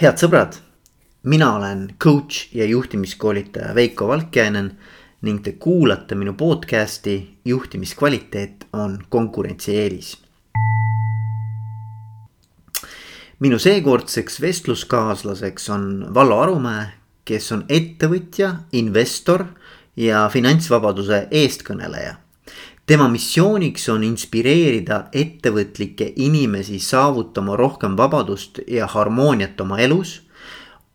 head sõbrad, mina olen coach ja juhtimiskoolitaja Veiko Valkjainen ning te kuulate minu podcast'i Juhtimiskvaliteet on konkurentsieelis. minu seekordseks vestluskaaslaseks on Vallo Arumäe, kes on ettevõtja, investor ja finantsvabaduse eestkõneleja tema missiooniks on inspireerida ettevõtlikke inimesi saavutama rohkem vabadust ja harmooniat oma elus.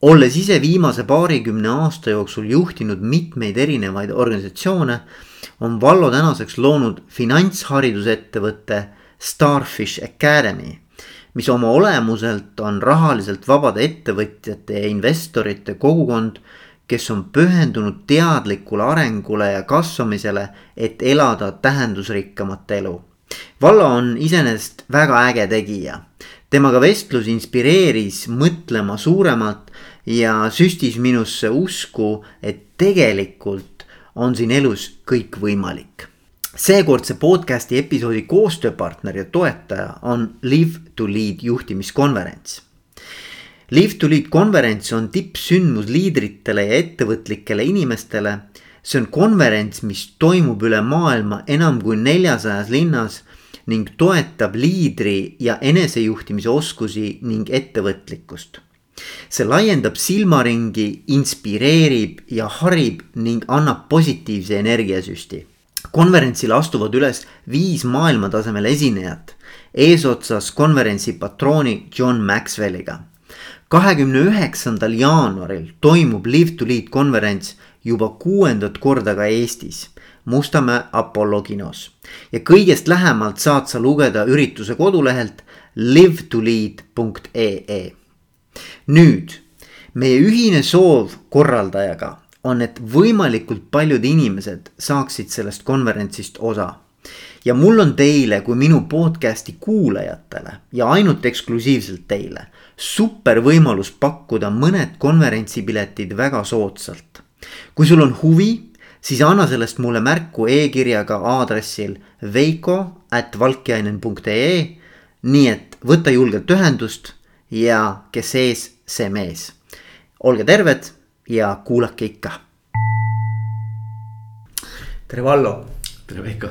olles ise viimase paarikümne aasta jooksul juhtinud mitmeid erinevaid organisatsioone, on Vallo tänaseks loonud finantsharidusettevõtte Starfish Academy, mis oma olemuselt on rahaliselt vabade ettevõtjate ja investorite kogukond kes on pühendunud teadlikule arengule ja kasvamisele, et elada tähendusrikkamat elu. Vallo on iseenesest väga äge tegija. temaga vestlus inspireeris mõtlema suuremalt ja süstis minusse usku, et tegelikult on siin elus kõik võimalik. seekordse podcast'i episoodi koostööpartner ja toetaja on Live to Lead juhtimiskonverents Live to Lead konverents on tippsündmus liidritele ja ettevõtlikele inimestele. see on konverents, mis toimub üle maailma enam kui neljasajas linnas ning toetab liidri ja enesejuhtimise oskusi ning ettevõtlikkust. see laiendab silmaringi, inspireerib ja harib ning annab positiivse energiasüsti. konverentsile astuvad üles viis maailmatasemel esinejat eesotsas konverentsi patrooni John Maxwelliga kahekümne üheksandal jaanuaril toimub Live to Lead konverents juba kuuendat korda ka Eestis. Mustamäe Apollo kinos ja kõigest lähemalt saad sa lugeda ürituse kodulehelt livetolead.ee. nüüd meie ühine soov korraldajaga on, et võimalikult paljud inimesed saaksid sellest konverentsist osa ja mul on teile kui minu podcast'i kuulajatele ja ainult eksklusiivselt teile super võimalus pakkuda mõned konverentsipiletid väga soodsalt. kui sul on huvi, siis anna sellest mulle märku e-kirjaga aadressil veiko at valkjainen.ee. nii et võta julgelt ühendust ja kes ees, see mees. olge terved ja kuulake ikka. tere, Vallo. tere, Veiko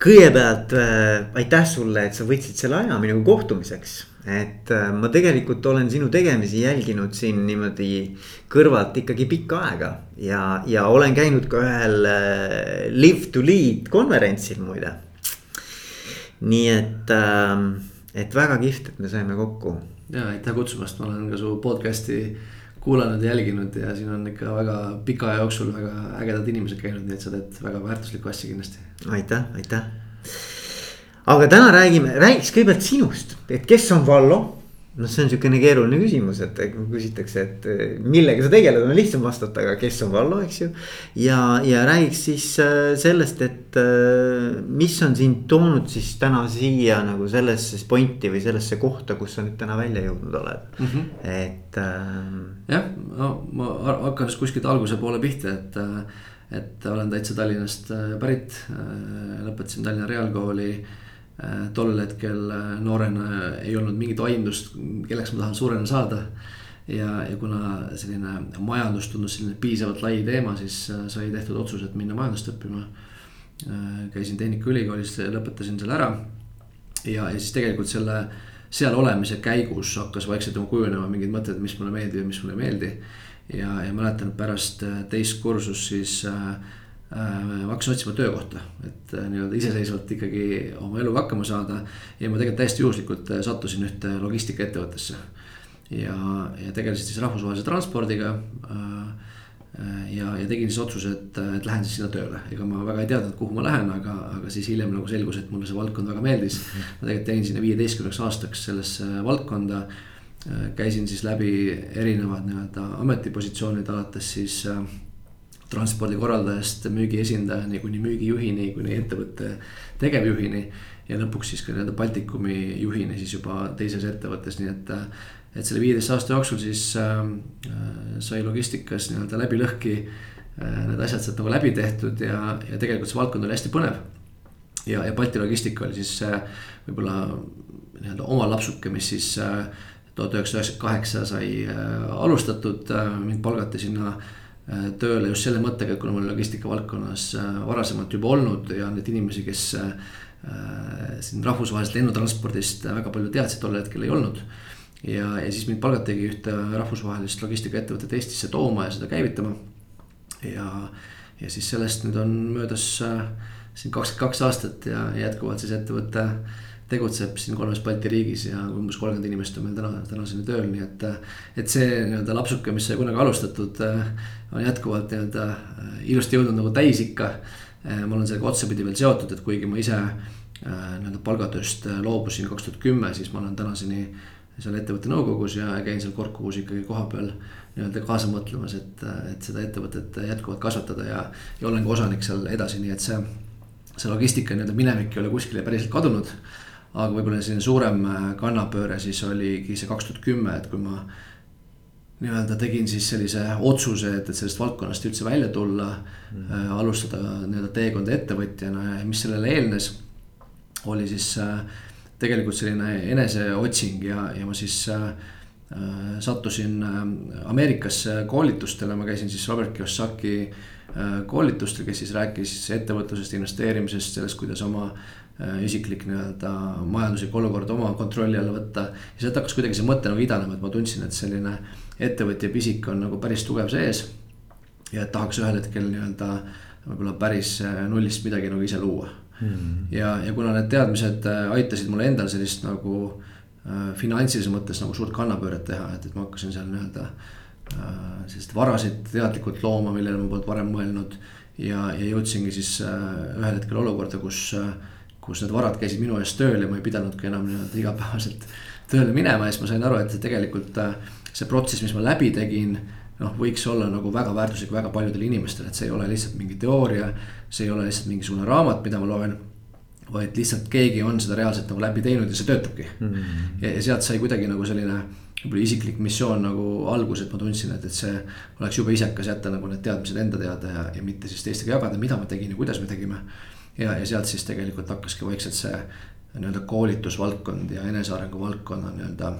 kõigepealt äh, aitäh sulle, et sa võtsid selle aja minuga kohtumiseks. Et äh, ma tegelikult olen sinu tegemisi jälginud siin niimoodi kõrvalt ikkagi pikka aega ja, ja olen käinud ka ühel äh, Live to Lead konverentsil muide. nii et äh,, et väga kihvt, et me saime kokku. ja aitäh kutsumast, ma olen ka su podcast'i kuulanud ja jälginud ja siin on ikka väga pika aja jooksul väga ägedad inimesed käinud, nii et sa teed väga väärtuslikku asja kindlasti. aitäh, aitäh. Aga täna räägime, räägiks kõigepealt sinust, et kes on Vallo noh, see on sihukene keeruline küsimus, et küsitakse, et eh, millega sa tegeled, on lihtsam vastata, aga kes on Vallo, eks ju. ja, ja räägiks siis eh, sellest, et eh, mis on sind toonud siis täna siia nagu sellesse pointi või sellesse kohta, kus sa nüüd täna välja jõudnud oled mm, -hmm. et äh.... jah, no ma hakkan siis kuskilt alguse poole pihta, et, et olen täitsa Tallinnast pärit, lõpetasin Tallinna Reaalkooli tol hetkel äh, noorena ei olnud mingit aimdust, kelleks ma tahan suurena saada. ja, ja kuna selline majandus tundus selline piisavalt lai teema, siis äh, sai tehtud otsus, et minna majandust õppima. käisin Tehnikaülikoolis, lõpetasin selle ära. ja, ja siis tegelikult selle, seal olemise käigus hakkas vaikselt nagu kujunema mingid mõtted, mis mulle meeldib ja mis mulle ei meeldi. ja, ja mäletan pärast teist kursust siis äh, Äh, ma hakkasin otsima töökohta, et äh, nii-öelda iseseisvalt ikkagi oma eluga hakkama saada. ja ma tegelikult täiesti juhuslikult äh, sattusin ühte logistikaettevõttesse. ja, ja tegelesin siis rahvusvahelise transpordiga. ja, ja tegin siis otsuse, et, et lähen siis sinna tööle, ega ma väga ei teadnud, kuhu ma lähen, aga, aga siis hiljem nagu selgus, et mulle see valdkond väga meeldis. ma tegelikult jäin sinna viieteistkümneks aastaks sellesse valdkonda. käisin siis läbi erinevad nii-öelda ametipositsioonid alates siis äh, transpordikorraldajast müügiesindajani kuni müügijuhini, kuni ettevõtte tegevjuhini. ja lõpuks siis ka nii-öelda Baltikumi juhini siis juba teises ettevõttes, nii et. et selle viieteist aasta jooksul siis äh, sai logistikas nii-öelda läbi lõhki äh, need asjad sealt nagu läbi tehtud ja, ja tegelikult see valdkond oli hästi põnev. ja, ja Balti logistika oli siis äh, võib-olla nii-öelda oma lapsuke, mis siis äh, tuhat üheksasada üheksakümmend kaheksa sai alustatud, mind palgati sinna tööle just selle mõttega, et kuna ma olen logistika valdkonnas varasemalt juba olnud ja neid inimesi, kes siin rahvusvahelisest lennutranspordist väga palju teadsid, tol hetkel ei olnud ja, ja siis mind palgatigi ühte rahvusvahelist logistikaettevõtet Eestisse tooma ja seda käivitama. ja, ja siis sellest nüüd on möödas äh, siin kakskümmend kaks aastat ja jätkuvalt siis ettevõte tegutseb siin kolmes Balti riigis ja umbes kolmkümmend inimest on meil täna, tänaseni tööl, nii et. et see nii-öelda lapsuke, mis sai kunagi alustatud, äh, on jätkuvalt nii-öelda äh, ilusti jõudnud nagu täisikka. ma olen sellega otsapidi veel seotud, et kuigi ma ise nii-öelda palgatööst loobusin kaks tuhat kümme, siis ma olen tänaseni seal ettevõtte nõukogus ja käin seal Korkuus ikkagi kohapeal nii-öelda kaasa mõtlemas, et, et seda ettevõtet jätkuvalt kasvatada ja, ja olen ka osanik seal edasi, nii et see. see logistika nii-öelda minevik ei ole kuskile päriselt kadunud. Aga võib-olla selline suurem kannapööre siis oligi see kaks tuhat kümme, et kui ma nii-öelda tegin siis sellise otsuse, et, et sellest valdkonnast üldse välja tulla mm.. Äh, alustada nii-öelda teekonda ettevõtjana ja mis sellele eelnes, oli siis äh, tegelikult selline eneseotsing ja, ja ma siis äh, äh sattusin äh, Ameerikasse koolitustele, ma käisin siis Robert Kiyosaki äh, koolitustel, kes siis rääkis ettevõtlusest, investeerimisest, sellest, kuidas oma äh, isiklik nii-öelda majanduslik olukord oma kontrolli alla võtta. ja sealt hakkas kuidagi see mõte nagu idanema, et ma tundsin, et selline ettevõtja pisik on nagu päris tugev sees. ja et tahaks ühel hetkel nii-öelda võib-olla päris äh, nullist midagi nagu ise luua mm.. ja, ja kuna need teadmised äh, aitasid mul endal sellist nagu äh, finantsilises mõttes nagu suurt kannapööret teha, et, et ma hakkasin seal nii-öelda äh, selliseid varasid teadlikult looma, millele ma polnud varem mõelnud. ja, ja jõudsingi siis äh, ühel hetkel olukorda, kus äh,, kus need varad käisid minu eest tööl ja ma ei pidanudki enam nii-öelda igapäevaselt tööle minema ja siis ma sain aru, et tegelikult äh, see protsess, mis ma läbi tegin noh, võiks olla nagu väga väärtuslik väga paljudele inimestele, et see ei ole lihtsalt mingi teooria. see ei ole lihtsalt mingisugune raamat, mida ma loen. vaid lihtsalt keegi on seda reaalselt nagu läbi teinud ja see töötabki mm. -hmm. ja, ja sealt sai kuidagi nagu selline võib-olla isiklik missioon nagu algus, et ma tundsin, et, et see oleks jube isekas jätta nagu need teadmised enda teada ja, ja mitte siis teistega jagada, mida ma tegin ja kuidas me tegime. Ja, ja sealt siis tegelikult hakkaski vaikselt see nii-öelda koolitusvaldkond ja enesearengu valdkonna nii-öelda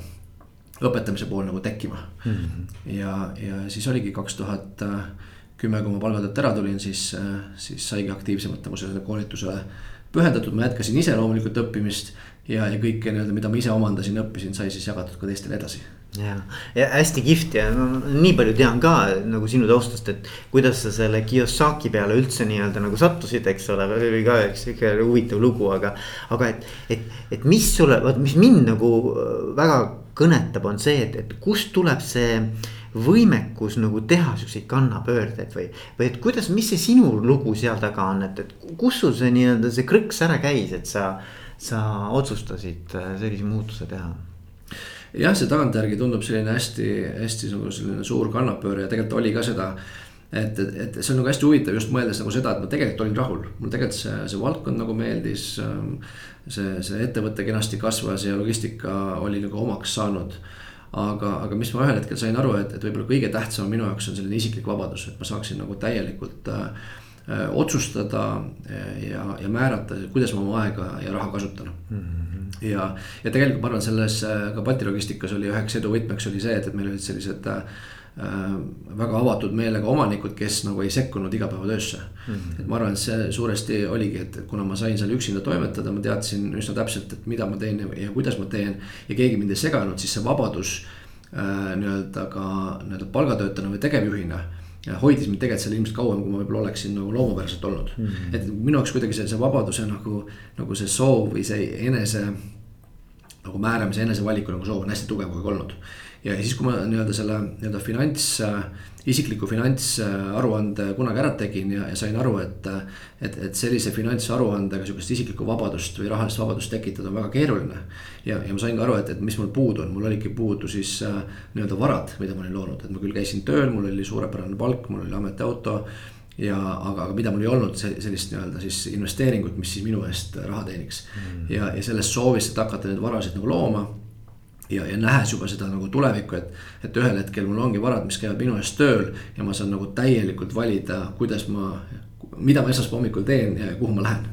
õpetamise pool nagu tekkima mm. -hmm. ja, ja siis oligi kaks tuhat kümme, kui ma palgatöölt ära tulin, siis, siis saigi aktiivsemalt nagu sellele koolitusele pühendatud, ma jätkasin ise loomulikult õppimist. ja, ja kõike nii-öelda, mida ma ise omandasin, õppisin, sai siis jagatud ka teistele edasi ja, ja hästi kihvt ja nii palju tean ka nagu sinu taustast, et kuidas sa selle Kiyosaki peale üldse nii-öelda nagu sattusid, eks ole, oli ka üks sihuke huvitav lugu, aga. aga et, et, et mis sulle, vot mis mind nagu väga kõnetab, on see, et, et kust tuleb see võimekus nagu teha siukseid kannapöördeid või, või et kuidas, mis see sinu lugu seal taga on, et, et kus sul see nii-öelda see krõks ära käis, et sa, sa otsustasid äh, sellise muutuse teha? Jah, see tagantjärgi tundub selline hästi, hästi nagu selline suur kannapööre ja tegelikult oli ka seda et, et, et see on nagu hästi huvitav just mõeldes nagu seda, et ma tegelikult olin rahul, mulle tegelikult see, see valdkond nagu meeldis. Ähm, see, see ettevõte kenasti kasvas ja logistika oli nagu omaks saanud. aga, aga mis ma ühel hetkel sain aru, et, et võib-olla kõige tähtsam minu jaoks on selline isiklik vabadus, et ma saaksin nagu täielikult äh otsustada äh, ja, ja määrata, kuidas ma oma aega ja raha kasutan mm. -hmm. ja, ja tegelikult ma arvan, selles äh, ka Balti logistikas oli üheks edu võtmeks oli see, et, et meil olid sellised äh, Äh, väga avatud meelega omanikud, kes nagu ei sekkunud igapäevatöösse mm. -hmm. et ma arvan, et see suuresti oligi, et kuna ma sain seal üksinda toimetada, ma teadsin üsna täpselt, et mida ma teen ja, ja kuidas ma teen. ja keegi mind ei seganud, siis see vabadus äh, nii-öelda ka nii-öelda palgatöötajana või tegevjuhina hoidis mind tegelikult seal ilmselt kauem, kui ma võib-olla oleksin nagu loomupäraselt olnud mm. -hmm. et minu jaoks kuidagi see, see vabaduse nagu, nagu see soov või see enese nagu määramise, enesevaliku nagu soov on hästi tugev kogu aeg olnud ja siis, kui ma nii-öelda selle nii-öelda finants, isikliku finantsaruande kunagi ära tegin ja, ja sain aru, et. et, et sellise finantsaruandega sihukest isiklikku vabadust või rahalist vabadust tekitada on väga keeruline. ja, ja ma sain ka aru, et, et mis mul puudu on, mul oligi puudu siis äh, nii-öelda varad, mida ma olin loonud, et ma küll käisin tööl, mul oli suurepärane palk, mul oli ametiauto ja aga, aga mida mul ei olnud sellist nii-öelda siis investeeringut, mis siis minu eest raha teeniks mm.. ja, ja sellest soovist, et hakata neid varasid nagu looma ja, ja nähes juba seda nagu tulevikku, et, et ühel hetkel mul ongi varad, mis käivad minu eest tööl ja ma saan nagu täielikult valida, kuidas ma, mida ma esmaspäeva hommikul teen ja kuhu ma lähen.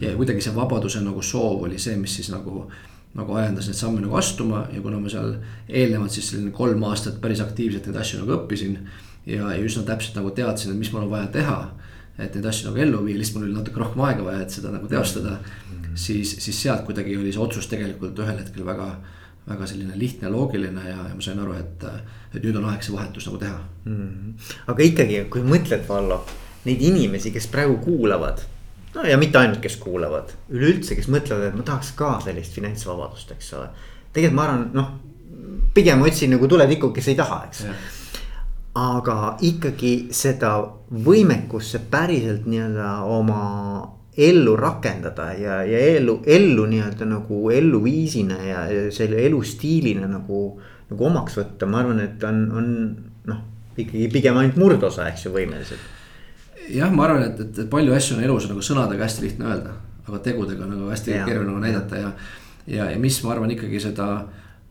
ja kuidagi see vabaduse nagu soov oli see, mis siis nagu nagu ajendas neid samme nagu astuma ja kuna ma seal eelnevalt siis selline kolm aastat päris aktiivselt neid asju nagu õppisin. ja, ja üsna täpselt nagu teadsin, et mis mul on vaja teha. et neid asju nagu ellu viia, lihtsalt mul oli natuke rohkem aega vaja, et seda nagu teostada mm. -hmm. siis, siis sealt kuidagi oli see otsus tegelikult ühel hetkel väga, väga selline lihtne loogiline ja, ja ma sain aru, et, et nüüd on aeg see vahetus nagu teha mm. -hmm. aga ikkagi, kui mõtled, Vallo, neid inimesi, kes praegu kuulavad no ja mitte ainult, kes kuulavad, üleüldse, kes mõtlevad, et ma tahaks ka sellist finantsvabadust, eks ole. tegelikult ma arvan, noh, pigem otsin nagu tulevikku, kes ei taha, eks. aga ikkagi seda võimekust, see päriselt nii-öelda oma ellu rakendada ja, ja ellu, ellu nii-öelda nagu elluviisina ja selle elustiilina nagu, nagu omaks võtta, ma arvan, et on, on noh, ikkagi pigem ainult murdosa, eks ju, võimelised jah, ma arvan, et, et palju asju on elus nagu sõnadega hästi lihtne öelda, aga tegudega nagu hästi ja, keeruline nagu näidata ja. ja, ja mis ma arvan ikkagi seda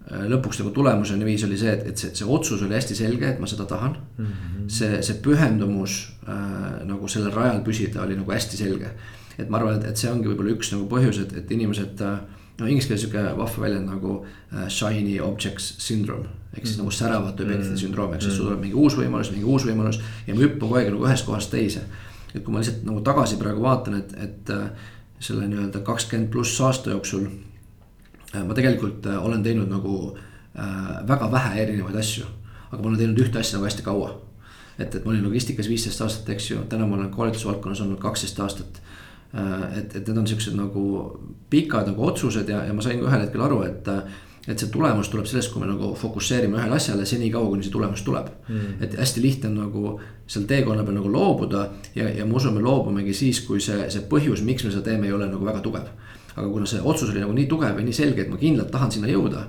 lõpuks nagu tulemuseni viis, oli see, et, et see, see otsus oli hästi selge, et ma seda tahan mm. -hmm. see, see pühendumus äh, nagu sellel rajal püsida oli nagu hästi selge. et ma arvan, et, et see ongi võib-olla üks nagu põhjus, et, et inimesed äh, no inglise keeles sihuke vahva väljend nagu uh, shiny objects syndrome. ehk siis mm. nagu säravate objektide mm. sündroom, ehk siis sul tuleb mingi uus võimalus, mingi uus võimalus ja ma hüppan kogu aeg nagu ühest kohast teise. et kui ma lihtsalt nagu tagasi praegu vaatan, et, et uh, selle nii-öelda kakskümmend pluss aasta jooksul. Ma tegelikult uh, olen teinud nagu uh, väga vähe erinevaid asju, aga ma olen teinud ühte asja nagu hästi kaua. et, et ma olin logistikas viisteist aastat, eks ju, täna ma olen koolitusvaldkonnas olnud kaksteist aastat Äh, et, et need on siuksed nagu pikad nagu otsused ja, ja ma sain ka ühel hetkel aru, et. et see tulemus tuleb sellest, kui me nagu fokusseerime ühele asjale senikaua, kuni see tulemus tuleb mm.. et hästi lihtne on nagu seal teekonna peal nagu loobuda ja, ja ma usun, me loobumegi siis, kui see, see põhjus, miks me seda teeme, ei ole nagu väga tugev. Aga kuna see otsus oli nagu nii tugev ja nii selge, et ma kindlalt tahan sinna jõuda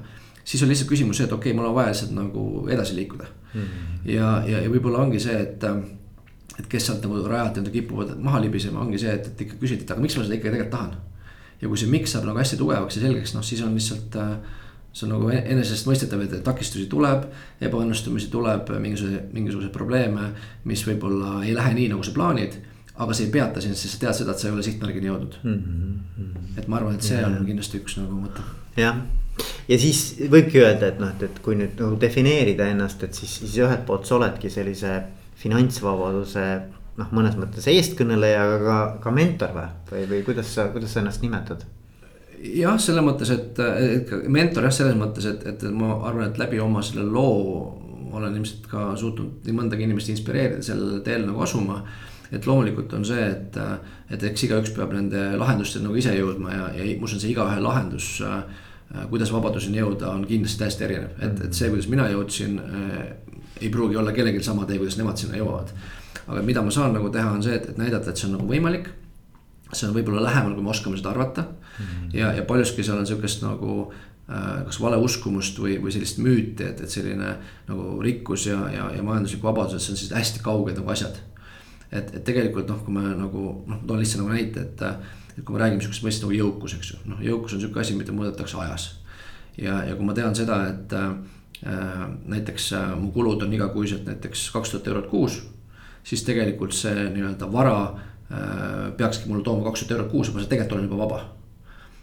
siis on lihtsalt küsimus see, et okei okay,, mul on vaja lihtsalt nagu edasi liikuda mm.. ja, ja, ja võib-olla ongi see, et et kes sealt nagu rajalt nii-öelda kipuvad maha libisema, ongi see, et, et ikka küsida, et aga miks ma seda ikkagi tegelikult tahan. ja kui see miks saab nagu hästi tugevaks ja selgeks, noh siis on lihtsalt äh, see on nagu enesestmõistetav, et takistusi tuleb, ebaõnnestumisi tuleb, mingisuguse, mingisuguseid probleeme, mis võib-olla ei lähe nii, nagu sa plaanid. Aga see ei peata sind, sest sa tead seda, et sa ei ole sihtmärgini jõudnud mm. -hmm. et ma arvan, et see on kindlasti üks nagu mõte. jah, ja siis võibki öelda, et noh, et, et kui nüüd nagu defineerida ennast, et siis, siis ühelt poolt sa oledki sellise finantsvabaduse noh, mõnes mõttes eestkõneleja, aga ka, ka mentor või, või, või kuidas sa, kuidas sa ennast nimetad? jah, selles mõttes, et, et mentor jah, selles mõttes, et, et ma arvan, et läbi oma selle loo olen ilmselt ka suutnud nii mõndagi inimest inspireerida sellele teel nagu asuma. Et loomulikult on see, et, et eks igaüks peab nende lahendusteni nagu ise jõudma ja, ja ma usun, see igaühe lahendus äh, kuidas vabaduseni jõuda, on kindlasti täiesti erinev, et, et see, kuidas mina jõudsin ei pruugi olla kellelgi sama tee, kuidas nemad sinna jõuavad. aga mida ma saan nagu teha, on see, et, et näidata, et see on nagu võimalik. see on võib-olla lähemal, kui me oskame seda arvata mm. -hmm. ja, ja paljuski seal on sihukest nagu äh, kas valeuskumust või, või sellist müüti, et, et selline nagu rikkus ja, ja, ja majanduslik vabadus, et see on sellised hästi kauged nagu asjad. Et, et tegelikult noh, kui me nagu noh, toon lihtsalt nagu näite, et, et kui me räägime sihukesest mõistest nagu jõukus, eks ju, noh jõukus on sihuke asi, mida mõõdetakse ajas. ja, ja kui ma tean seda, et Äh, näiteks äh, mu kulud on igakuiselt näiteks kaks tuhat eurot kuus. siis tegelikult see nii-öelda vara äh, peakski mulle tooma kaks tuhat eurot kuus, ma tegelikult olen juba vaba.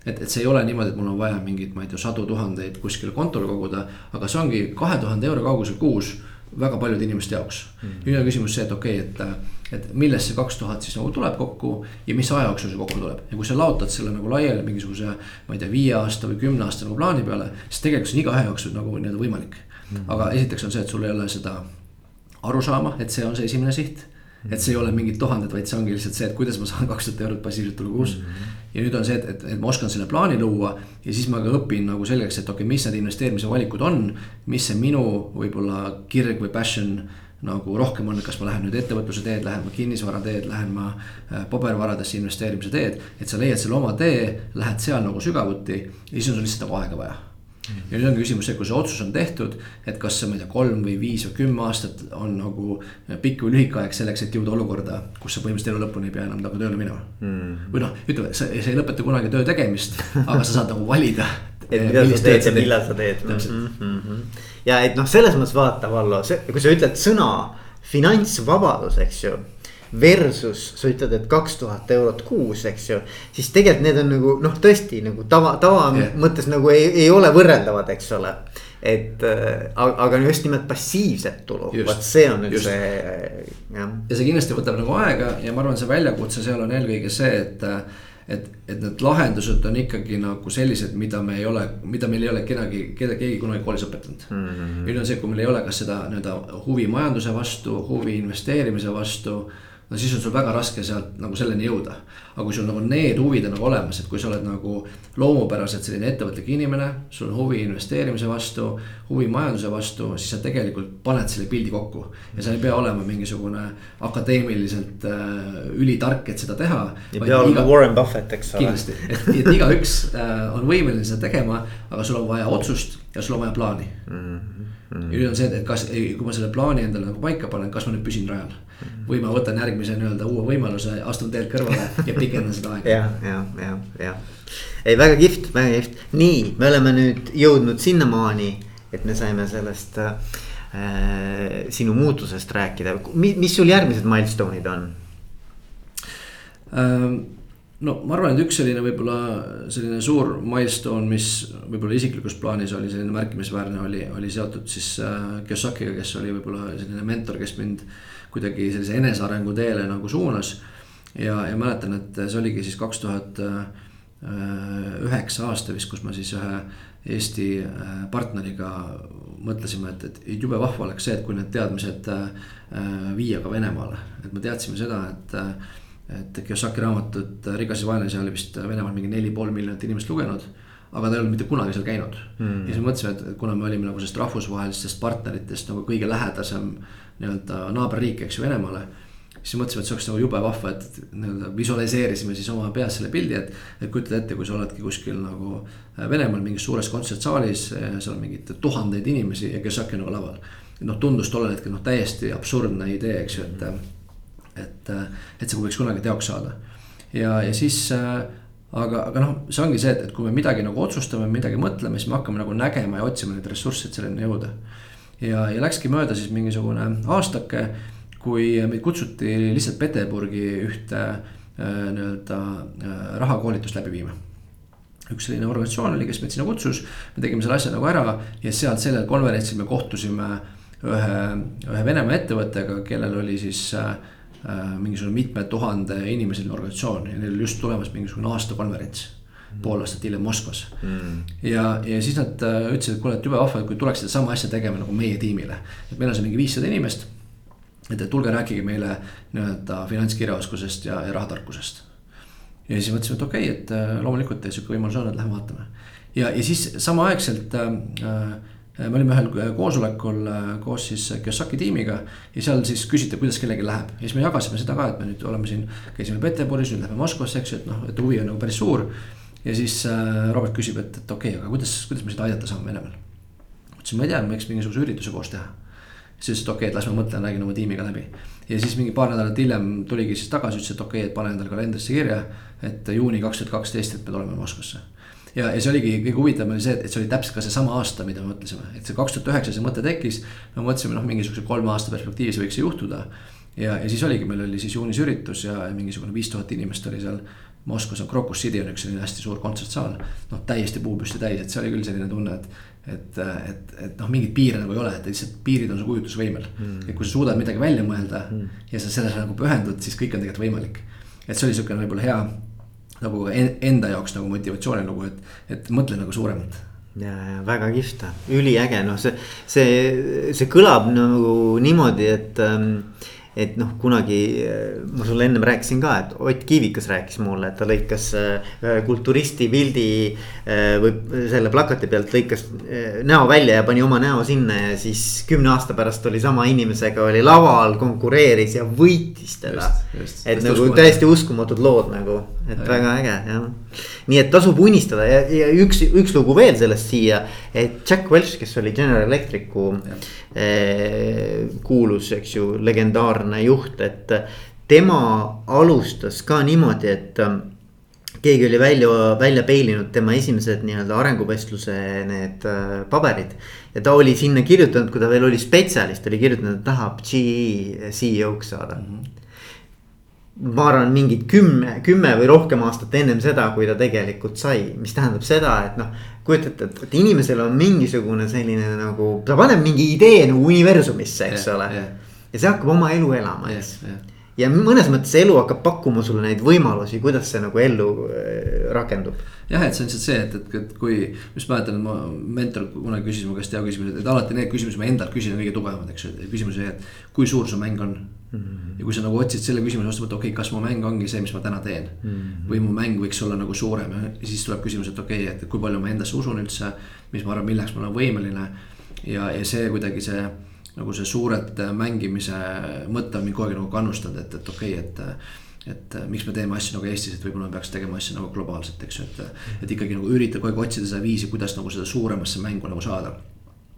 et, et see ei ole niimoodi, et mul on vaja mingeid, ma ei tea, sadu tuhandeid kuskile kontole koguda, aga see ongi kahe tuhande euro kaugusel kuus väga paljude inimeste jaoks mm. nüüd on küsimus see, et okei okay,, et, et millest see kaks tuhat siis nagu tuleb kokku ja mis aja jooksul see kokku tuleb. ja kui sa laotad selle nagu laiali mingisuguse, ma ei tea, viie aasta või kümne aasta nagu plaani peale, siis tegelikult see on igaühe jaoks nagu nii-öelda võimalik mm. -hmm. aga esiteks on see, et sul ei ole seda arusaama, et see on see esimene siht et see ei ole mingid tuhanded, vaid see ongi lihtsalt see, et kuidas ma saan kaks tuhat eurot passiivset tulu kuus mm. -hmm. ja nüüd on see, et, et, et ma oskan selle plaani luua ja siis ma ka õpin nagu selgeks, et okei okay,, mis need investeerimise valikud on. mis see minu võib-olla kirg või passion nagu rohkem on, kas ma lähen nüüd ettevõtluse teed, lähen ma kinnisvara teed, lähen ma äh, pabervaradesse investeerimise teed. et sa leiad selle oma tee, lähed seal nagu sügavuti ja siis on sul lihtsalt nagu aega vaja ja nüüd on küsimus see, kui see otsus on tehtud, et kas see, ma ei tea, kolm või viis või kümme aastat on nagu pikk või lühike aeg selleks, et jõuda olukorda, kus sa põhimõtteliselt elu lõpuni ei pea enam nagu tööle minema mm.. või noh, ütleme, sa, sa ei lõpeta kunagi töö tegemist, aga sa saad nagu valida. Et mida sa teed ja millal sa teed. Mm -hmm. ja et noh, selles mõttes vaata, Vallo, kui sa ütled sõna finantsvabadus, eks ju Versus sa ütled, et kaks tuhat eurot kuus, eks ju. siis tegelikult need on nagu noh, tõesti nagu tava, tava yeah. mõttes nagu ei, ei ole võrreldavad, eks ole et äh, aga just nimelt passiivset tulu, vot see on nüüd just. see jah. ja see kindlasti võtab nagu aega ja ma arvan, see väljakutse seal on eelkõige see, et. Et, et need lahendused on ikkagi nagu sellised, mida me ei ole, mida meil ei ole kedagi, keda keegi kunagi koolis õpetanud mm. -hmm. nüüd on see, kui meil ei ole kas seda nii-öelda huvi majanduse vastu, huvi investeerimise vastu no siis on sul väga raske sealt nagu selleni jõuda. aga kui sul nagu need huvid on nagu olemas, et kui sa oled nagu loomupäraselt selline ettevõtlik inimene, sul on huvi investeerimise vastu, huvi majanduse vastu, siis sa tegelikult paned selle pildi kokku. ja sa ei pea olema mingisugune akadeemiliselt äh, ülitark, et seda teha. ei pea olema iga... Warren Buffett, eks ole. kindlasti, et, et igaüks äh, on võimeline seda tegema, aga sul on vaja otsust ja sul on vaja plaani mm. -hmm. Ja nüüd on see, et kas, kui ma selle plaani endale nagu paika panen, kas ma nüüd püsin rajal või ma võtan järgmise nii-öelda uue võimaluse, astun teelt kõrvale ja pikendan seda aega. ja, ja, ja, ja. ei, väga kihvt, väga kihvt. nii, me oleme nüüd jõudnud sinnamaani, et me saime sellest äh, sinu muutusest rääkida. mis, sul järgmised milstone'id on ähm,? No ma arvan, et üks selline võib-olla selline suur milstone, mis võib-olla isiklikus plaanis oli selline märkimisväärne, oli, oli seotud siis äh, Kiyosakiga, kes oli võib-olla selline mentor, kes mind äh, kuidagi sellise enesearengu teele nagu suunas. ja, ja mäletan, et see oligi siis kaks tuhat üheksa aasta vist, kus ma siis ühe Eesti äh, partneriga mõtlesime, et, et jube vahva oleks see, et kui need teadmised äh, viia ka Venemaale, et me teadsime seda, et et Kiyosaki raamatut Rikas ja vaene, seal oli vist Venemaal mingi neli pool miljonit inimest lugenud. aga ta ei olnud mitte kunagi seal käinud mm. ja siis mõtlesime, et kuna me olime nagu sellest rahvusvahelistest partneritest nagu kõige lähedasem nii-öelda naaberriik, eks ju, Venemaale. siis mõtlesime, et see oleks nagu jube vahva, et nii-öelda visualiseerisime siis oma peas selle pildi, et. et kujutad ette, kui sa oledki kuskil nagu äh, Venemaal mingis suures kontsertsaalis, seal on mingeid tuhandeid inimesi ja kes äkki nagu laval. noh, tundus tollel hetkel noh, täiesti absurdne idee, eks ju, et. Et, et see võiks kunagi teoks saada. Ja, ja siis äh, aga, aga noh, see ongi see, et, et kui me midagi nagu otsustame, midagi mõtleme, siis me hakkame nagu nägema ja otsima neid ressursse, et selleni jõuda. Ja, ja läkski mööda siis mingisugune aastake, kui meid kutsuti lihtsalt Peterburgi ühte äh, nii-öelda äh, rahakoolitust läbi viima. Üks selline organisatsioon oli, kes meid sinna kutsus, me tegime selle asja nagu ära ja sealt sellel konverentsil me kohtusime ühe, ühe Venemaa ettevõttega, kellel oli siis äh, äh mingisugune mitme tuhande inimeseline organisatsioon ja neil oli just tulemas mingisugune aastakonverents pool aastat hiljem Moskvas mm.. ja, ja siis nad äh, ütlesid, et kuule, et jube vahva, et kui tuleks sedasama asja tegema nagu meie tiimile. et meil on seal mingi viissada inimest. et, tulge rääkige meile nii-öelda finantskirjaoskusest ja, ja rahatarkusest. ja siis mõtlesime, et okei okay,, et äh, loomulikult sihuke võimalus on, et lähme vaatame. ja, ja siis samaaegselt äh, äh me olime ühel koosolekul koos siis Kiyosaki tiimiga ja seal siis küsiti, kuidas kellelgi läheb ja siis me jagasime seda ka, et me nüüd oleme siin, käisime Peterburis, nüüd lähme Moskvasse, eks ju, et noh, et huvi on nagu päris suur ja siis äh, Robert küsib, et, et okei okay,, aga kuidas, kuidas me seda aidata saame Venemaal. ütlesin, ma ei tea, me võiks mingisuguse ürituse koos teha. siis ütles, et okei okay,, et las ma mõtlen, räägin oma tiimiga läbi. ja siis mingi paar nädalat hiljem tuligi siis tagasi, ütles, et okei okay,, et pane endale kalendrisse kirja. et juuni kaks tuhat kaksteist, et me tuleme Moskvasse. Ja, ja see oligi kõige huvitavam oli see, et see oli täpselt ka seesama aasta, mida me mõtlesime, et see kaks tuhat üheksa see mõte tekkis. me mõtlesime, noh, mingisuguse kolme aasta perspektiivis võiks see juhtuda ja, ja siis oligi, meil oli siis juunis üritus ja mingisugune viis tuhat inimest oli seal Moskvas on Crocus City on üks selline hästi suur kontsertsaal. noh, täiesti puupüsti täis, et see oli küll selline tunne, et, et, et, et noh, mingeid piire nagu ei ole, et lihtsalt piirid on su kujutlusvõimel mm.. et kui sa suudad midagi välja mõelda mm. ja sa sellele nagu pühendud, siis kõik on tegelikult võimalik. et see oli siukene võib-olla hea nagu enda jaoks nagu motivatsiooni nagu, et, et mõtle nagu suuremalt. Ja, ja väga kihvt, üliäge, noh, see, see, see kõlab nagu niimoodi, et ähm, et noh, kunagi ma sulle ennem rääkisin ka, et Ott Kiivikas rääkis mulle, et ta lõikas äh, ühe kulturisti pildi äh, või selle plakati pealt lõikas näo välja ja pani oma näo sinna ja siis kümne aasta pärast oli sama inimesega oli laval, konkureeris ja võitis teda. et nagu uskumatud. täiesti uskumatud lood nagu, et ja. väga äge jah. Nii et tasub unistada ja, ja üks, üks lugu veel sellest siia, et Jack Welch, kes oli General Electricu eh, kuulus, eks ju, legendaarne juht, et tema alustas ka niimoodi, et ähm, keegi oli välja, välja peilinud tema esimesed nii-öelda arenguvestluse need äh, paberid. ja ta oli sinna kirjutanud, kui ta veel oli spetsialist, oli kirjutanud, et tahab GE CEO-ks saada mm. -hmm ma arvan, mingid kümme, kümme või rohkem aastat ennem seda, kui ta tegelikult sai, mis tähendab seda, et noh. kujutate, et, et inimesel on mingisugune selline nagu, ta paneb mingi idee nagu universumisse, eks yeah, ole yeah.. ja see hakkab oma elu elama, eks yeah,. Ja mõnes mõttes elu hakkab pakkuma sulle neid võimalusi, kuidas see nagu ellu äh, rakendub. jah, et see on lihtsalt see, et, et, et kui, just mäletan, ma mentor kunagi küsis mu käest hea küsimuse, et alati need küsimused ma endalt küsin on kõige tugevamad, eks ju, küsimus oli, et kui suur su mäng on. Ja kui sa nagu otsid selle küsimuse vastu, et okei okay,, kas mu mäng ongi see, mis ma täna teen mm. -hmm. või mu mäng võiks olla nagu suurem ja siis tuleb küsimus, et okei okay,, et kui palju ma endasse usun üldse. mis ma arvan, milleks ma olen võimeline ja, ja see kuidagi see nagu see suurelt mängimise mõte on mind kogu aeg nagu kannustanud, et, et okei okay,, et et miks me teeme asju nagu Eestis, et võib-olla me peaks tegema asju nagu globaalselt, eks ju, et. et ikkagi nagu üritada kogu aeg otsida seda viisi, kuidas nagu seda suuremasse mängu nagu saada.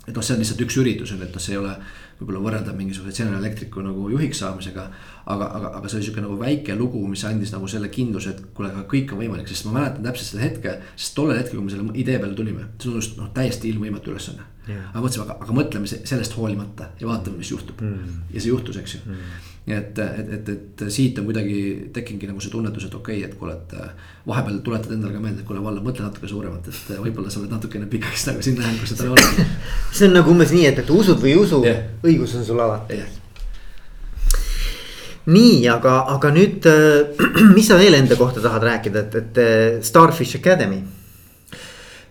Et noh, see on lihtsalt üks üritus on ju, et noh, see ei ole võib-olla võrreldav mingisuguse General Electricu nagu juhiks saamisega. aga, aga, aga see oli sihuke nagu väike lugu, mis andis nagu selle kindluse, et kuule, aga kõik on võimalik, sest ma mäletan täpselt seda hetke. sest tollel hetkel, kui me selle idee peale tulime, see tundus noh, täiesti ilmvõimatu ülesanne yeah.. aga mõtlesime, aga, aga mõtleme sellest hoolimata ja vaatame, mis juhtub mm. ja see juhtus, eks ju mm.. Nii et, et, et, et siit on kuidagi tekkinudki nagu see tunnetus, et okei okay,, et kuule, et äh, vahepeal tuletad endale ka meelde, et kuule, Vallo, mõtle natuke suuremalt, et äh, võib-olla sa oled natukene pikaks nagu sinna jäänud, kus sa täna oled. see on nagu umbes nii, et, et usud või ei usu yeah., õigus on sul alati yeah nii, aga, aga nüüd, äh, mis sa veel enda kohta tahad rääkida, et, et Starfish Academy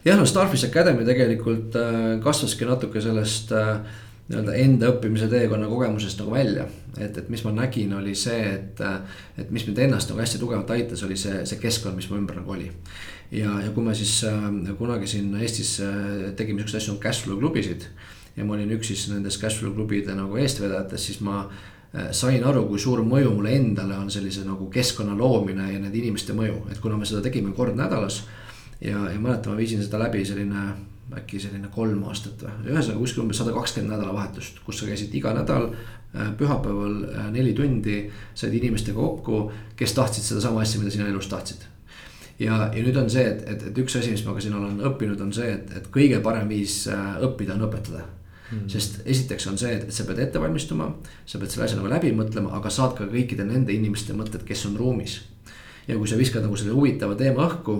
jah, no Starfish Academy tegelikult kasvaski natuke sellest äh, nii-öelda enda õppimise teekonna kogemusest nagu välja. et, et mis ma nägin, oli see, et, et mis mind ennast nagu hästi tugevalt aitas, oli see, see keskkond, mis mu ümber nagu oli. ja, ja kui me siis äh, kunagi siin Eestis äh, tegime siukseid asju nagu cashflow klubisid. ja ma olin üks siis nendest cashflow klubide nagu eestvedajatest, siis ma äh, sain aru, kui suur mõju mulle endale on sellise nagu keskkonna loomine ja nende inimeste mõju, et kuna me seda tegime kord nädalas ja, ja mäletan, ma viisin seda läbi selline äkki selline kolm aastat või, ühesõnaga kuskil umbes sada kakskümmend nädalavahetust, kus sa käisid iga nädal äh, pühapäeval äh, neli tundi, said inimestega kokku, kes tahtsid sedasama asja, mida sina elus tahtsid. ja, ja nüüd on see, et, et, et üks asi, mis ma ka siin olen õppinud, on see, et, et kõige parem viis äh, õppida on õpetada Mm. sest esiteks on see, et sa pead ette valmistuma, sa pead selle asja nagu läbi mõtlema, aga saad ka kõikide nende inimeste mõtted, kes on ruumis. ja kui sa viskad nagu selle huvitava teema õhku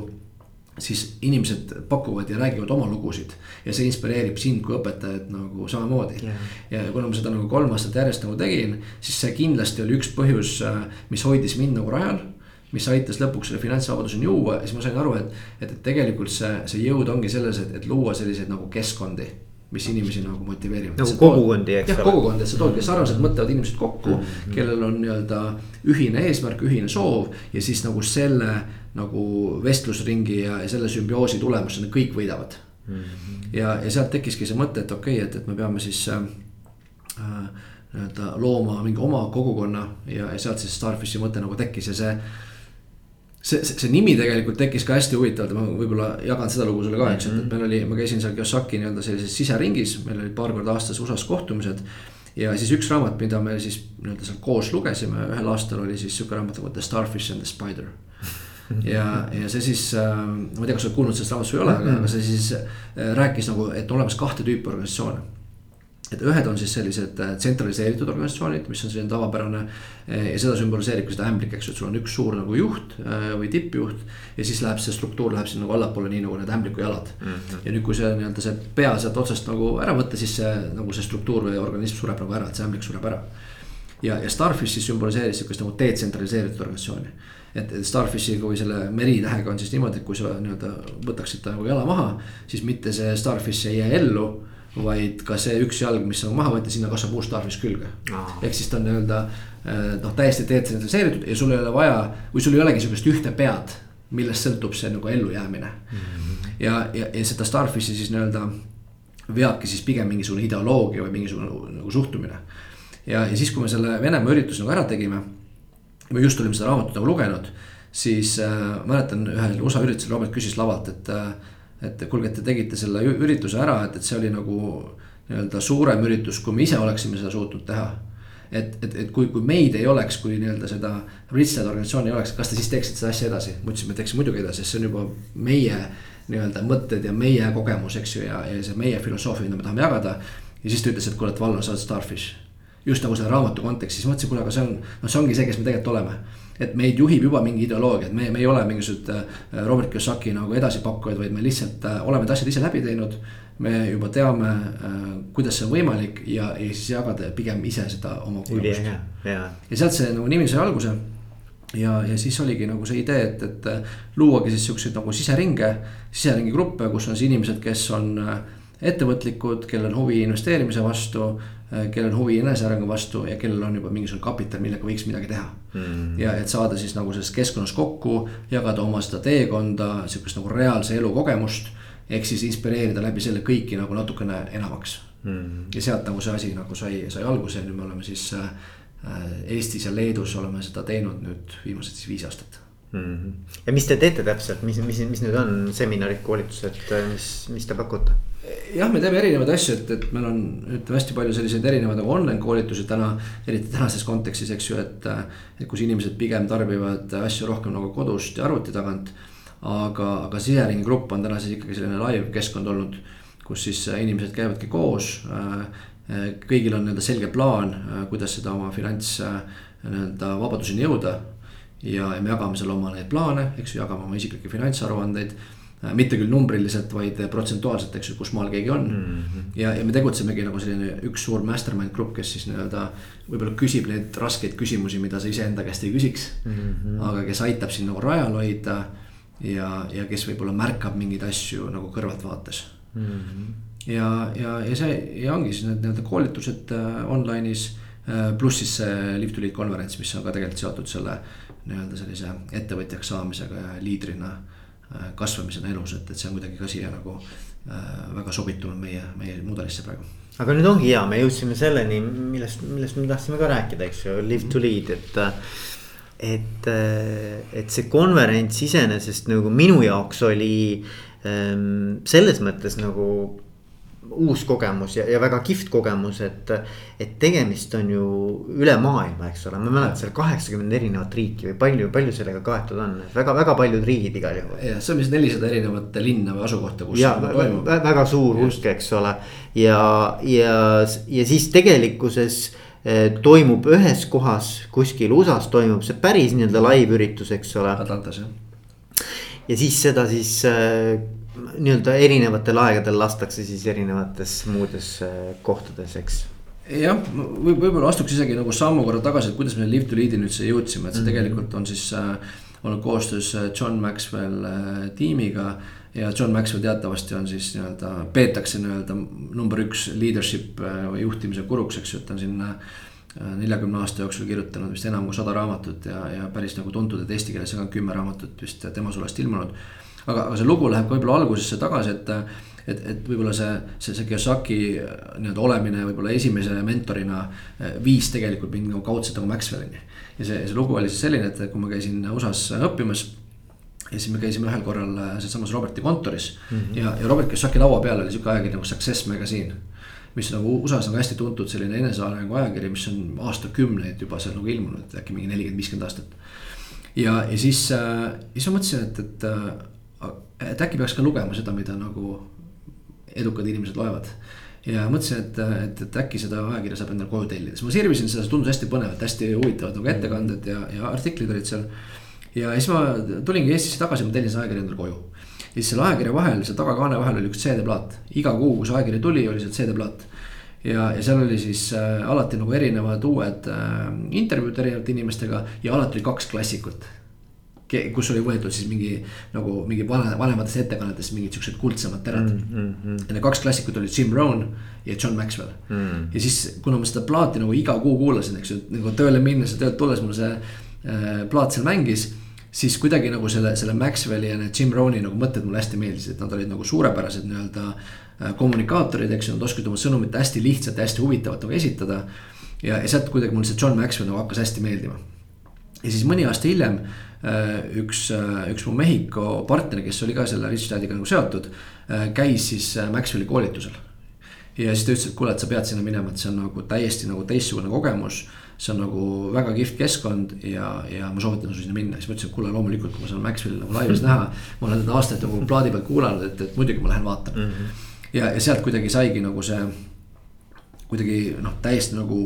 siis inimesed pakuvad ja räägivad oma lugusid ja see inspireerib sind kui õpetajat nagu samamoodi yeah.. ja kuna ma seda nagu kolm aastat järjest nagu tegin, siis see kindlasti oli üks põhjus, äh, mis hoidis mind nagu rajal. mis aitas lõpuks selle finantsvabaduseni juua ja siis ma sain aru, et, et, et tegelikult see, see jõud ongi selles, et, et luua selliseid nagu keskkondi mis inimesi nagu motiveerivad. nagu kogukondi, eks ole. jah, kogukond, et sa toodki sarnaselt mõtlevad inimesed kokku mm, -hmm. kellel on nii-öelda ühine eesmärk, ühine soov ja siis nagu selle nagu vestlusringi ja, ja selle sümbioosi tulemusena kõik võidavad mm. -hmm. ja, ja sealt tekkiski see mõte, et okei okay,, et, et me peame siis äh, nii-öelda looma mingi oma kogukonna ja, ja sealt siis Starfishi mõte nagu tekkis ja see see, see, see nimi tegelikult tekkis ka hästi huvitavalt ma võib-olla jagan seda lugu sulle ka, eks, et, et mhm. meil oli, ma käisin seal Kiyosaki nii-öelda sellises siseringis, meil olid paar korda aastas USA-s kohtumised. ja siis üks raamat, mida me siis nii-öelda seal koos lugesime, ühel aastal oli siis sihuke raamat nagu The Starfish and the Spider ja, ja see siis äh,, ma ei tea, kas sa oled kuulnud sellest raamatust või ei ole, aga, aga see siis äh, rääkis nagu, et olemas kahte tüüpi organisatsioone et ühed on siis sellised äh, tsentraliseeritud organisatsioonid, mis on selline tavapärane. Äh, ja seda sümboliseeribki seda ämblik, eks ju, et sul on üks suur nagu juht äh, või tippjuht. ja siis läheb see struktuur läheb sinna nagu allapoole, nii nagu need ämbliku jalad mm. -hmm. ja nüüd, kui see nii-öelda see pea sealt otsast nagu ära võtta, siis see nagu see struktuur või organism sureb nagu ära, et see ämblik sureb ära. ja, ja Starfish siis sümboliseeris sihukest nagu detsentraliseeritud organisatsiooni et, Starfishiga või selle meritähega on siis niimoodi, et kui sa nii-öelda võtaksid ta nagu jala maha, siis mitte see Starfish ei jää ellu vaid ka see üks jalg, mis sa maha võtad, sinna kasvab uus tarvis külge ah.. ehk siis ta on nii-öelda eh, noh, täiesti detsentraliseeritud ja sul ei ole vaja või sul ei olegi sihukest ühte pead, millest sõltub see nagu ellujäämine mm. -hmm. ja, ja, ja seda Starfishi siis nii-öelda veabki siis pigem mingisugune ideoloogia või mingisugune nagu suhtumine. ja, ja siis, kui me selle Venemaa ürituse nagu ära tegime. Me just olime seda raamatut nagu lugenud, siis äh, mäletan ühel USA üritusel Robert küsis lavalt, et äh, et kuulge, et te tegite selle ürituse ära, et, et see oli nagu nii-öelda suurem üritus, kui me ise oleksime seda suutnud teha. et, et, et kui, kui meid ei oleks, kui nii-öelda seda Richard organisatsiooni ei oleks, kas te siis teeksite seda asja edasi? ma ütlesin, me teeksime muidugi edasi, sest see on juba meie nii-öelda mõtted ja meie kogemus, eks ju, ja, ja see meie filosoofia, mida me tahame jagada. ja siis ta ütles, et kuule, et Vallo, sa oled Starfish. Just nagu selle raamatu kontekstis, mõtlesin, kuule, aga see on, noh, see ongi see, kes me tegelikult oleme et meid juhib juba mingi ideoloogia, et me, me ei ole mingisugused äh, Robert Kiyosaki nagu edasipakkujad, vaid me lihtsalt äh, oleme need asjad ise läbi teinud. me juba teame, kuidas see on võimalik ja, ja siis jagada pigem ise seda oma kogemust. ja sealt see nagu nimi sai alguse ja, ja siis oligi nagu see idee, et, et luuagi siis siukseid nagu siseringe, siseringi gruppe, kus on siis inimesed, kes on ettevõtlikud, kellel on huvi investeerimise vastu Äh, kellel on huvi enesearengu vastu ja kellel on juba mingisugune kapital, millega võiks midagi teha mm.. ja et saada siis nagu selles keskkonnas kokku, jagada oma seda teekonda, sihukest nagu reaalse elu kogemust. ehk siis inspireerida läbi selle kõiki nagu natukene enamaks mm.. ja sealt nagu see asi nagu sai, sai alguse ja nüüd me oleme siis äh, Eestis ja Leedus oleme seda teinud nüüd viimased siis viis aastat mm. -hmm. ja mis te teete täpselt, mis, mis, mis nüüd on seminarid, koolitused, mis, mis te pakute? Jah, me teeme erinevaid asju, et, et meil on ütleme hästi palju selliseid erinevaid nagu online koolitusi täna, eriti tänases kontekstis, eks ju, et. et kus inimesed pigem tarbivad asju rohkem nagu kodust ja arvuti tagant. aga, aga siseringi grupp on täna siis ikkagi selline live keskkond olnud, kus siis inimesed käivadki koos. kõigil on nii-öelda selge plaan, kuidas seda oma finants nii-öelda vabaduseni jõuda ja, ja me jagame seal oma neid plaane, eks ju, jagame oma isiklikke finantsaruandeid mitte küll numbriliselt, vaid protsentuaalselt, eks ju, kus maal keegi on mm. -hmm. ja, ja me tegutsemegi nagu selline üks suur mastermind grupp, kes siis nii-öelda võib-olla küsib neid raskeid küsimusi, mida sa iseenda käest ei küsiks mm. -hmm. aga kes aitab sind nagu rajal hoida ja, ja kes võib-olla märkab mingeid asju nagu kõrvaltvaates mm. -hmm. ja, ja, ja see ja ongi siis need nii-öelda koolitused äh, online'is äh,. pluss siis see Live to Lead konverents, mis on ka tegelikult seotud selle nii-öelda sellise ettevõtjaks saamisega ja liidrina Äh, kasvamisena elus, et, et see on kuidagi ka siia nagu äh, väga sobitunud meie, meie mudelisse praegu. aga nüüd ongi hea, me jõudsime selleni, millest, millest me tahtsime ka rääkida, eks ju, live to lead, et. et, et see konverents iseenesest nagu minu jaoks oli ähm, selles mõttes nagu uus kogemus ja, ja väga kihvt kogemus, et. et tegemist on ju üle maailma, eks ole, ma mäletan seal kaheksakümmend erinevat riiki või palju, palju sellega kaetud on, väga-väga paljud riigid igal juhul. jah, see on vist nelisada erinevat linna või asukohta, kus. ja toimub. väga suur hulk, eks ole, ja, ja, ja siis tegelikkuses eh, toimub ühes kohas kuskil USA-s toimub see päris nii-öelda live üritus, eks ole. Atlantas jah. ja siis seda siis äh, nii-öelda erinevatel aegadel lastakse siis erinevates muudes äh, kohtades, eks jah, võib, võib-olla astuks isegi nagu sammu korra tagasi, et kuidas me Live to Lead'ini üldse jõudsime, et see mm -hmm. tegelikult on siis äh, olnud koostöös äh, John Maxwell äh, tiimiga. ja John Maxwell teatavasti on siis nii-öelda, peetakse nii-öelda number üks leadership või juhtimise guruks, eks ju, et ta on siin neljakümne aasta jooksul kirjutanud vist enam kui sada raamatut ja, ja päris nagu tuntud, et eesti keeles on ka kümme raamatut vist tema sulest ilmunud aga, aga see lugu läheb ka võib-olla algusesse tagasi, et et, et võib-olla see, see, see Kiyosaki nii-öelda olemine võib-olla esimese mentorina eh, viis tegelikult mind nagu kaudselt nagu Maxwellini. ja see, see lugu oli siis selline, et kui ma käisin USA-s õppimas ja siis me käisime ühel korral eh, sealsamas Roberti kontoris mm -hmm. ja, ja Robert Kiyosaki laua peal oli sihuke ajakiri nagu Success Magazine. mis nagu USA-s on hästi tuntud selline enesearengu ajakiri, mis on aastakümneid juba seal nagu ilmunud, äkki mingi nelikümmend, viiskümmend aastat. ja, ja siis äh,, siis ma mõtlesin, et, et et äkki peaks ka lugema seda, mida nagu edukad inimesed loevad. ja mõtlesin, et, et, et äkki seda ajakirja saab endale koju tellida, siis ma sirvisin seda, see tundus hästi põnev, et hästi huvitavad nagu ettekanded ja, ja artiklid olid seal. ja siis ma tulingi Eestisse tagasi, ma tellisin ajakirja endale koju. ja siis selle ajakirja vahel, seal tagakaane vahel oli üks CD-plaat, iga kuu, kui see ajakiri tuli, oli seal CD-plaat ja, ja seal oli siis äh, alati nagu erinevad uued äh, intervjuud erinevate inimestega ja alati oli kaks klassikut kus oli võetud siis mingi nagu mingi vana, vanematest ettekannetest mingid siuksed kuldsemad terad mm. -hmm. ja need kaks klassikut olid Jim Rohn ja John Maxwell mm. -hmm. ja siis, kuna ma seda plaati nagu iga kuu kuulasin, eks ju, nagu tööle minnes ja töölt tulles mul see äh, plaat seal mängis. siis kuidagi nagu selle, selle Maxwelli ja need Jim Rohni nagu mõtted mulle hästi meeldisid, et nad olid nagu suurepärased nii-öelda äh, kommunikaatorid, eks ju, nad oskasid oma sõnumit hästi lihtsalt ja hästi huvitavalt nagu esitada. ja, ja sealt kuidagi mulle see John Maxwell nagu hakkas hästi meeldima. ja siis mõni aasta hiljem Äh, üks, äh, üks mu Mehhiko partner, kes oli ka selle Rich Daddy'ga nagu seotud, äh, käis siis Maxwelli koolitusel. ja siis ta ütles, et kuule, et sa pead sinna minema, et see on nagu täiesti nagu teistsugune kogemus. see on nagu väga kihvt keskkond ja, ja ma soovitan sul sinna minna, siis ma ütlesin, et kuule, loomulikult, kui ma saan Maxwelli nagu laivis näha. ma olen teda aastaid nagu plaadi peal kuulanud, et, et muidugi ma lähen vaatan mm. -hmm. ja, ja sealt kuidagi saigi nagu see kuidagi noh, täiesti nagu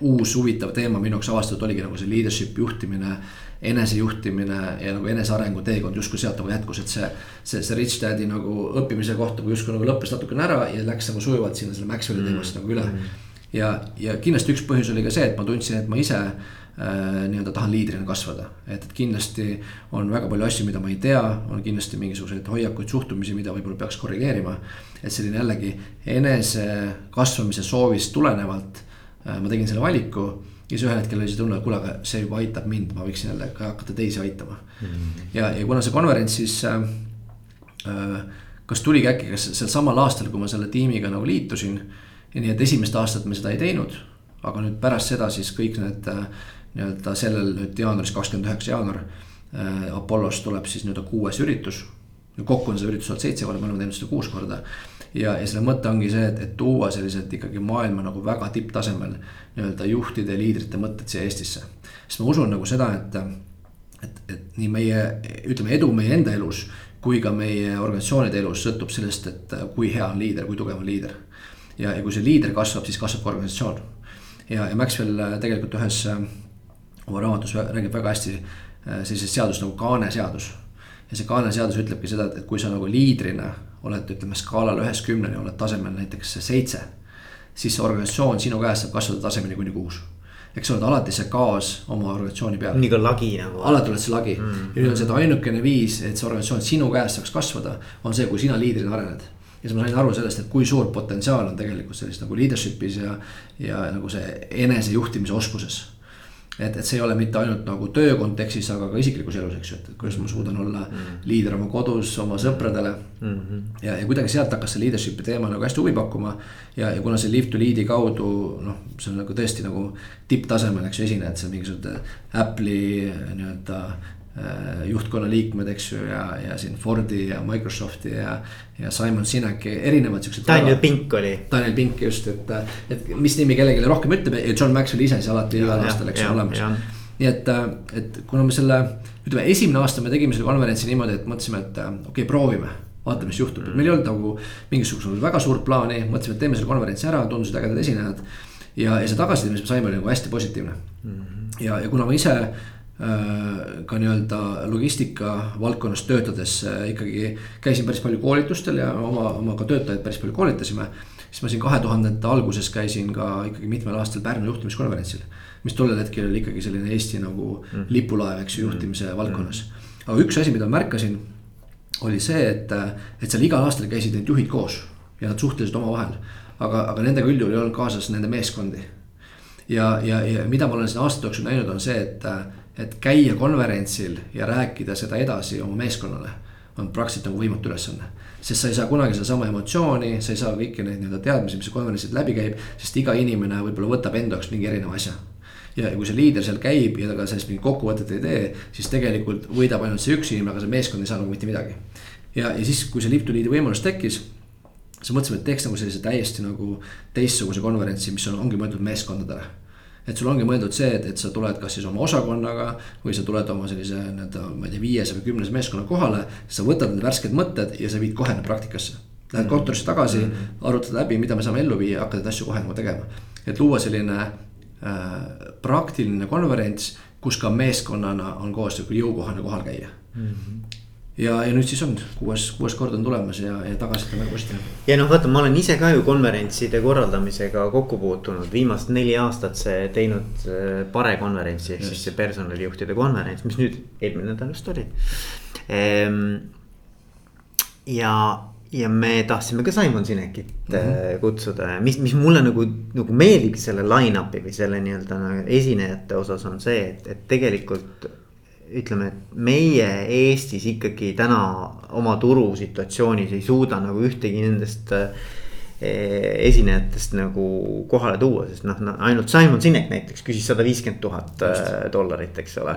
uus huvitav teema minu jaoks avastatud oligi nagu see leadership juhtimine enesejuhtimine ja nagu enesearengu teekond justkui sealt nagu jätkus, et see. see, see Rich Daddy nagu õppimise koht nagu justkui nagu lõppes natukene ära ja läks nagu sujuvalt sinna selle Maxwelli teemast mm. nagu üle. ja, ja kindlasti üks põhjus oli ka see, et ma tundsin, et ma ise äh, nii-öelda tahan liidrina kasvada. et, et kindlasti on väga palju asju, mida ma ei tea, on kindlasti mingisuguseid hoiakuid, suhtumisi, mida võib-olla peaks korrigeerima. et selline jällegi enese kasvamise soovist tulenevalt äh, ma tegin selle valiku ja siis ühel hetkel oli see tunne, et kuule, aga see juba aitab mind, ma võiksin jälle ka hakata teisi aitama mm. -hmm. ja, ja kuna see konverents siis äh, äh,. kas tuligi äkki, kas sel samal aastal, kui ma selle tiimiga nagu liitusin. ja nii, et esimest aastat me seda ei teinud, aga nüüd pärast seda siis kõik need äh, nii-öelda sellel nüüd jaanuaris, kakskümmend üheksa jaanuar äh,. Apollos tuleb siis nii-öelda kuues üritus. kokku on seda üritust olnud seitse korda, me oleme teinud seda kuus korda ja, ja selle mõte ongi see, et, et tuua sellised ikkagi maailma nagu väga tipptasemel nii-öelda juhtide ja liidrite mõtted siia Eestisse. sest ma usun nagu seda, et, et, et nii meie, ütleme edu meie enda elus kui ka meie organisatsioonide elus sõltub sellest, et kui hea on liider, kui tugev on liider. ja, ja kui see liider kasvab, siis kasvab ka organisatsioon. ja, ja Maxwell tegelikult ühes oma raamatus räägib väga hästi äh, sellisest seadusest nagu kaane seadus. ja see kaane seadus ütlebki seda, et kui sa nagu liidrina oled, ütleme skaalal ühest kümneni, oled tasemel näiteks seitse. siis see organisatsioon sinu käest saab kasvada tasemeni kuni kuus. eks sa oled alati see gaas oma organisatsiooni peal. nii kui lagi nagu. alati oled see lagi mm. ja nüüd on see ainukene viis, et see organisatsioon sinu käest saaks kasvada, on see, kui sina liidrina arened ja siis ma sain aru sellest, et kui suur potentsiaal on tegelikult sellist nagu leadership'is ja, ja nagu see enesejuhtimise oskuses et, et see ei ole mitte ainult nagu töö kontekstis, aga ka isiklikus elus, eks ju, et kuidas ma suudan olla mm -hmm. liider oma kodus, oma sõpradele mm. -hmm. ja, ja kuidagi sealt hakkas see leadership'i teema nagu hästi huvi pakkuma. ja, ja kuna see live to lead'i kaudu noh, see on nagu tõesti nagu tipptasemel, eks ju, esinejad seal mingisugused Apple'i nii-öelda juhtkonna liikmed, eks ju, ja, ja siin Fordi ja Microsofti ja, ja Simon Sinaki erinevad siuksed. Daniel Pink oli. Daniel Pink just, et, et mis nimi kellelegi rohkem ütleb ja John Maxwell ise siis alati igal aastal, eks ju, olemas. nii et, et kuna me selle, ütleme esimene aasta me tegime selle konverentsi niimoodi, et mõtlesime, et okei okay,, proovime vaatame, mis juhtub meil ei olnud nagu mingisugust väga suurt plaani, mõtlesime, et teeme selle konverentsi ära, tundusid ägedad esinejad. ja, ja see tagasiside, mis me saime, oli nagu hästi positiivne mm. -hmm. ja, ja kuna ma ise Äh, ka nii-öelda logistika valdkonnas töötades äh, ikkagi käisin päris palju koolitustel ja oma, oma ka töötajaid päris palju koolitasime. siis ma siin kahe tuhandete alguses käisin ka ikkagi mitmel aastal Pärnu juhtimiskonverentsil. mis tollel hetkel oli ikkagi selline Eesti nagu mm. lipulaev, eks ju, juhtimise mm. valdkonnas. aga üks asi, mida märkasin, oli see, et, et seal igal aastal käisid need juhid koos ja nad suhtlesid omavahel. aga, aga nendega üldjuhul ei olnud kaasas nende meeskondi. ja, ja, ja mida ma olen siin aastate jooksul näinud, on see, et et käia konverentsil ja rääkida seda edasi oma meeskonnale on praktiliselt nagu võimatu ülesanne. sest sa ei saa kunagi sedasama emotsiooni, sa ei saa kõiki neid nii-öelda teadmisi, mis konverentsil läbi käib, sest iga inimene võib-olla võtab enda jaoks mingi erineva asja. ja kui see liider seal käib ja ta ka sellest mingit kokkuvõtet ei tee, siis tegelikult võidab ainult see üks inimene, aga see meeskond ei saa nagu mitte midagi. ja, ja siis, kui see Liitu liidu võimalus tekkis siis mõtlesime, et teeks nagu sellise täiesti nagu teistsuguse konverentsi, mis on, ongi mõeldud meeskondadele et sul ongi mõeldud see, et, et sa tuled kas siis oma osakonnaga või sa tuled oma sellise nii-öelda, ma ei tea, viies või kümnes meeskonna kohale. sa võtad need värsked mõtted ja sa viid kohe need praktikasse. Lähed mm kontorisse tagasi mm, -hmm. arutad läbi, mida me saame ellu viia, hakkad neid asju kohe nagu tegema. et luua selline äh, praktiline konverents, kus ka meeskonnana on koos jõukohane kohal käia mm. -hmm ja, ja nüüd siis on kuues, kuues kord on tulemas ja, ja tagasiside on väga positiivne. ja noh, vaata, ma olen ise ka ju konverentside korraldamisega kokku puutunud, viimased neli aastat see teinud äh, Pare konverentsi ehk siis see personalijuhtide konverents, mis nüüd eelmine nädal just oli ehm,. ja, ja me tahtsime ka Simon Sinekit mm -hmm. kutsuda ja mis, mis mulle nagu, nagu meeldib selle line-up'i või selle nii-öelda esinejate osas on see, et, et tegelikult ütleme, et meie Eestis ikkagi täna oma turusituatsioonis ei suuda nagu ühtegi nendest eh, esinejatest nagu kohale tuua, sest noh, ainult Simon Sinek näiteks küsis sada viiskümmend tuhat eh, dollarit, eks ole.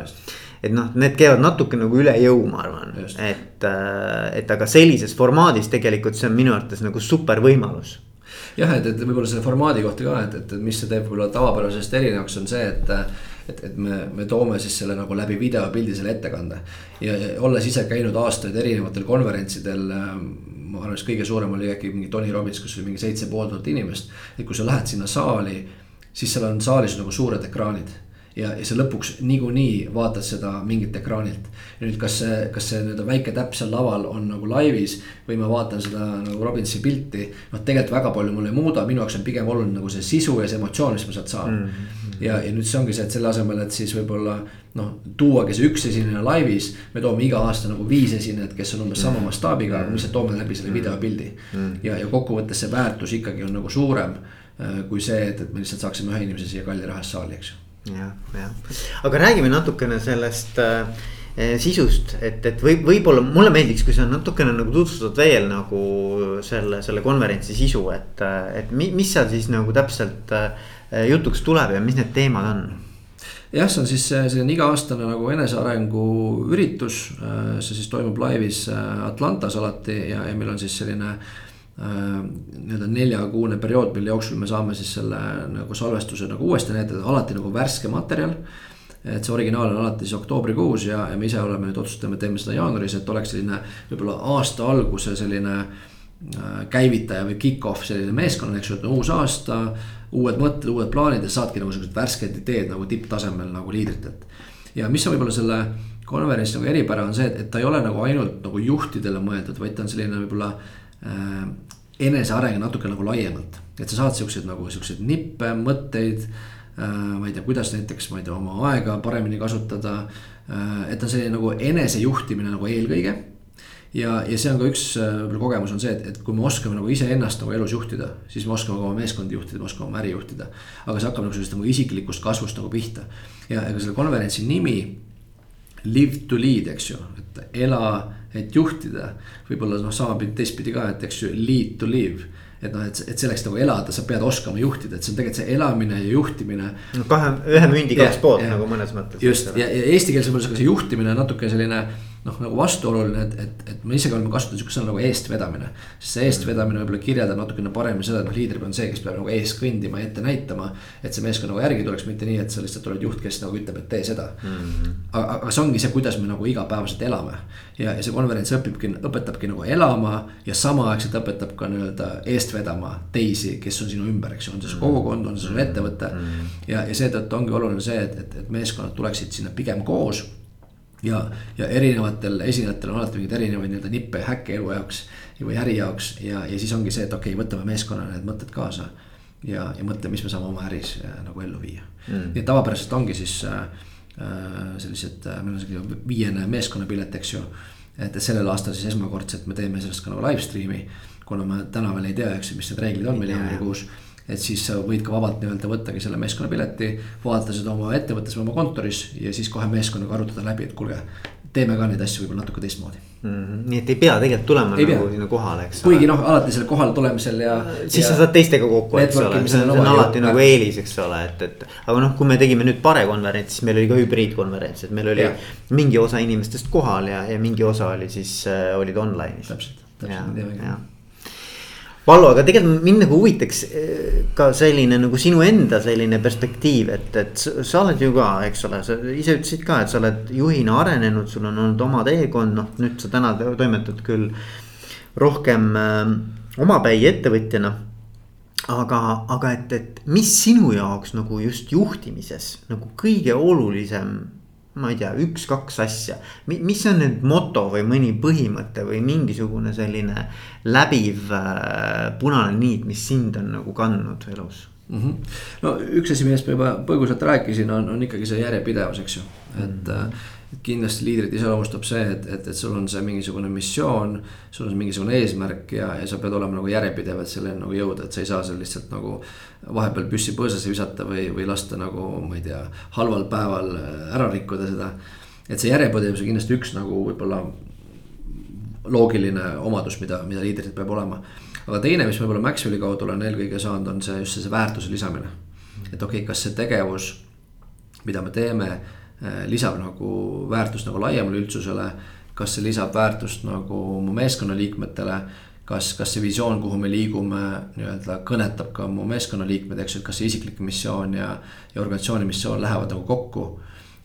et noh, need käivad natuke nagu üle jõu, ma arvan, et, eh, et aga sellises formaadis tegelikult see on minu arvates nagu super võimalus. Jah, et, et võib-olla selle formaadi kohta ka, et, et mis see teeb võib-olla tavapärasest erinevaks, on see, et et, et me, me toome siis selle nagu läbi videopildi selle ettekande. ja, ja olles ise käinud aastaid erinevatel konverentsidel ähm, ma arvan, et kõige suurem oli äkki mingi Tony Robbins, kus oli mingi seitse pool tuhat inimest. et kui sa lähed sinna saali siis seal on saalis nagu suured ekraanid ja, ja sa lõpuks niikuinii vaatad seda mingilt ekraanilt. nüüd, kas see, kas see nii-öelda väike täpp seal laval on nagu laivis või ma vaatan seda nagu Robinsi pilti. noh, tegelikult väga palju mul ei muuda, minu jaoks on pigem oluline nagu see sisu ja see emotsioon, mis ma sealt saan mm. -hmm. Ja, ja nüüd see ongi see, et selle asemel, et siis võib-olla noh, tuuagi see üks esineja laivis. me toome iga aasta nagu viis esinejat, kes on umbes sama mm. mastaabiga, aga me lihtsalt toome läbi selle videopildi mm. ja, ja kokkuvõttes see väärtus ikkagi on nagu suurem äh, kui see, et, et me lihtsalt saaksime ühe inimese siia kalli raha eest saali, eks ju jah, jah, aga räägime natukene sellest äh, sisust, et, et võib, võib-olla mulle meeldiks, kui sa natukene nagu tutvustad veel nagu selle, selle konverentsi sisu, et, et mi, mis seal siis nagu täpselt äh, jutuks tuleb ja mis need teemad on? jah, see on siis selline iga-aastane nagu enesearengu üritus, äh, see siis toimub laivis äh, Atlantas alati ja, ja meil on siis selline nii-öelda neljakuune periood, mille jooksul me saame siis selle nagu salvestuse nagu uuesti näidata, alati nagu värske materjal. et see originaal on alati siis oktoobrikuus ja, ja me ise oleme nüüd otsustame, teeme seda jaanuaris, et oleks selline võib-olla aasta alguse selline käivitaja või kick-off selline meeskonnal, eks ju, et on uus aasta. Uued mõtted, uued plaanid ja saadki nagu siuksed värsked ideed nagu tipptasemel nagu liidritelt. ja mis on võib-olla selle konverentsi nagu eripära on see, et, et ta ei ole nagu ainult nagu juhtidele mõeldud, vaid ta on selline võib-olla äh, eneseareng natuke nagu laiemalt. et sa saad siukseid nagu siukseid nippe, mõtteid äh,. ma ei tea, kuidas näiteks, ma ei tea, oma aega paremini kasutada äh,. et on selline nagu enesejuhtimine nagu eelkõige. Ja, ja see on ka üks võib-olla äh, kogemus on see, et, et kui me oskame nagu iseennast nagu elus juhtida, siis me oskame ka oma meeskondi juhtida, me oskame oma äri juhtida. aga see hakkab nagu sellisest nagu isiklikust kasvust nagu pihta. ja ega selle konverentsi nimi live to lead, eks ju, et ela, et juhtida. võib-olla noh, sama teistpidi ka, et eks ju lead to live et noh, et, et selleks nagu elada, sa pead oskama juhtida, et see on tegelikult see elamine ja juhtimine. no kahe, ühe mündi kaks poolt nagu mõnes mõttes. just ja, ja eestikeelse mõttes, aga see juhtimine natuke selline noh, nagu vastuoluline, et, et, et me isegi oleme kasutanud sihukest sõna nagu eestvedamine. sest see eestvedamine võib-olla kirjeldab natukene paremini seda, et noh, liider on see, kes peab nagu ees kõndima ja ette näitama. et see meeskond nagu järgi tuleks, mitte nii, et sa lihtsalt oled juht, kes nagu ütleb, et tee seda mm. -hmm. aga, aga see ongi see, kuidas me nagu igapäevaselt elame. ja, ja see konverents õpibki, õpetabki nagu elama ja samaaegselt õpetab ka nii-öelda eest vedama teisi, kes on sinu ümber, eks ju, on see su kogukond, on see su ettevõte mm. -hmm. ja, ja seetõttu ongi oluline see, et, et, et meeskonnad tuleksid sinna pigem koos ja, ja erinevatel esinejatel on alati mingeid erinevaid nii-öelda nippe häkke elu jaoks või äri jaoks ja, ja siis ongi see, et okei okay,, võtame meeskonnana need mõtted kaasa. ja, ja mõtle, mis me saame oma äris äh, nagu ellu viia mm.. nii et tavapäraselt ongi siis äh, äh sellised äh,, meil on selline viiene meeskonnapilet, eks ju. et sellel aastal siis esmakordselt me teeme sellest ka nagu live stream'i, kuna me täna veel ei tea, eks ju, mis need reeglid on meil jaanuarikuus et siis sa võid ka vabalt nii-öelda võttagi selle meeskonnapileti, vaadata seda oma ettevõttes või oma kontoris ja siis kohe meeskonnaga arutada läbi, et kuulge. teeme ka neid asju võib-olla natuke teistmoodi mm. -hmm. nii et ei pea tegelikult tulema ei nagu pea. sinna kohale, eks. kuigi noh, alati seal kohale tulemisel ja. siis ja sa saad teistega kokku, eks ole, see on, see on alati nagu eelis, eks ole, et, et. aga noh, kui me tegime nüüd Pare konverentsi, siis meil oli ka hübriidkonverents, et meil oli ja. mingi osa inimestest kohal ja, ja mingi osa oli siis äh,, olid online'is. täpselt, täpselt nii teemegi Vallo, aga tegelikult mind nagu huvitaks eh, ka selline nagu sinu enda selline perspektiiv, et, et sa oled ju ka, eks ole, sa ise ütlesid ka, et sa oled juhina arenenud, sul on olnud oma teekond, noh nüüd sa täna toimetad küll rohkem äh, omapäi ettevõtjana. aga, aga et, et mis sinu jaoks nagu just juhtimises nagu kõige olulisem ma ei tea, üks-kaks asja. mis on need moto või mõni põhimõte või mingisugune selline läbiv äh, punane niit, mis sind on nagu kandnud elus mm? -hmm. no üks asi, millest ma juba põgusalt rääkisin, on, on ikkagi see järjepidevus, eks ju, et mm. -hmm kindlasti liidrit iseloomustab see, et, et, et sul on see mingisugune missioon. sul on mingisugune eesmärk ja, ja sa pead olema nagu järjepidev, et selleni nagu jõuda, et sa ei saa seal lihtsalt nagu. vahepeal püssi põõsasse visata või, või lasta nagu, ma ei tea, halval päeval äh, ära rikkuda seda. et see järjepidevus on kindlasti üks nagu võib-olla loogiline omadus, mida, mida liidritel peab olema. aga teine, mis võib-olla Maxwelli kaudu olen eelkõige saanud, on see just see, see väärtuse lisamine. et okei okay,, kas see tegevus, mida me teeme lisab nagu väärtust nagu laiemale üldsusele. kas see lisab väärtust nagu mu meeskonnaliikmetele, kas, kas see visioon, kuhu me liigume, nii-öelda kõnetab ka mu meeskonnaliikmed, eks ju, et kas see isiklik missioon ja, ja organisatsiooni missioon lähevad nagu kokku.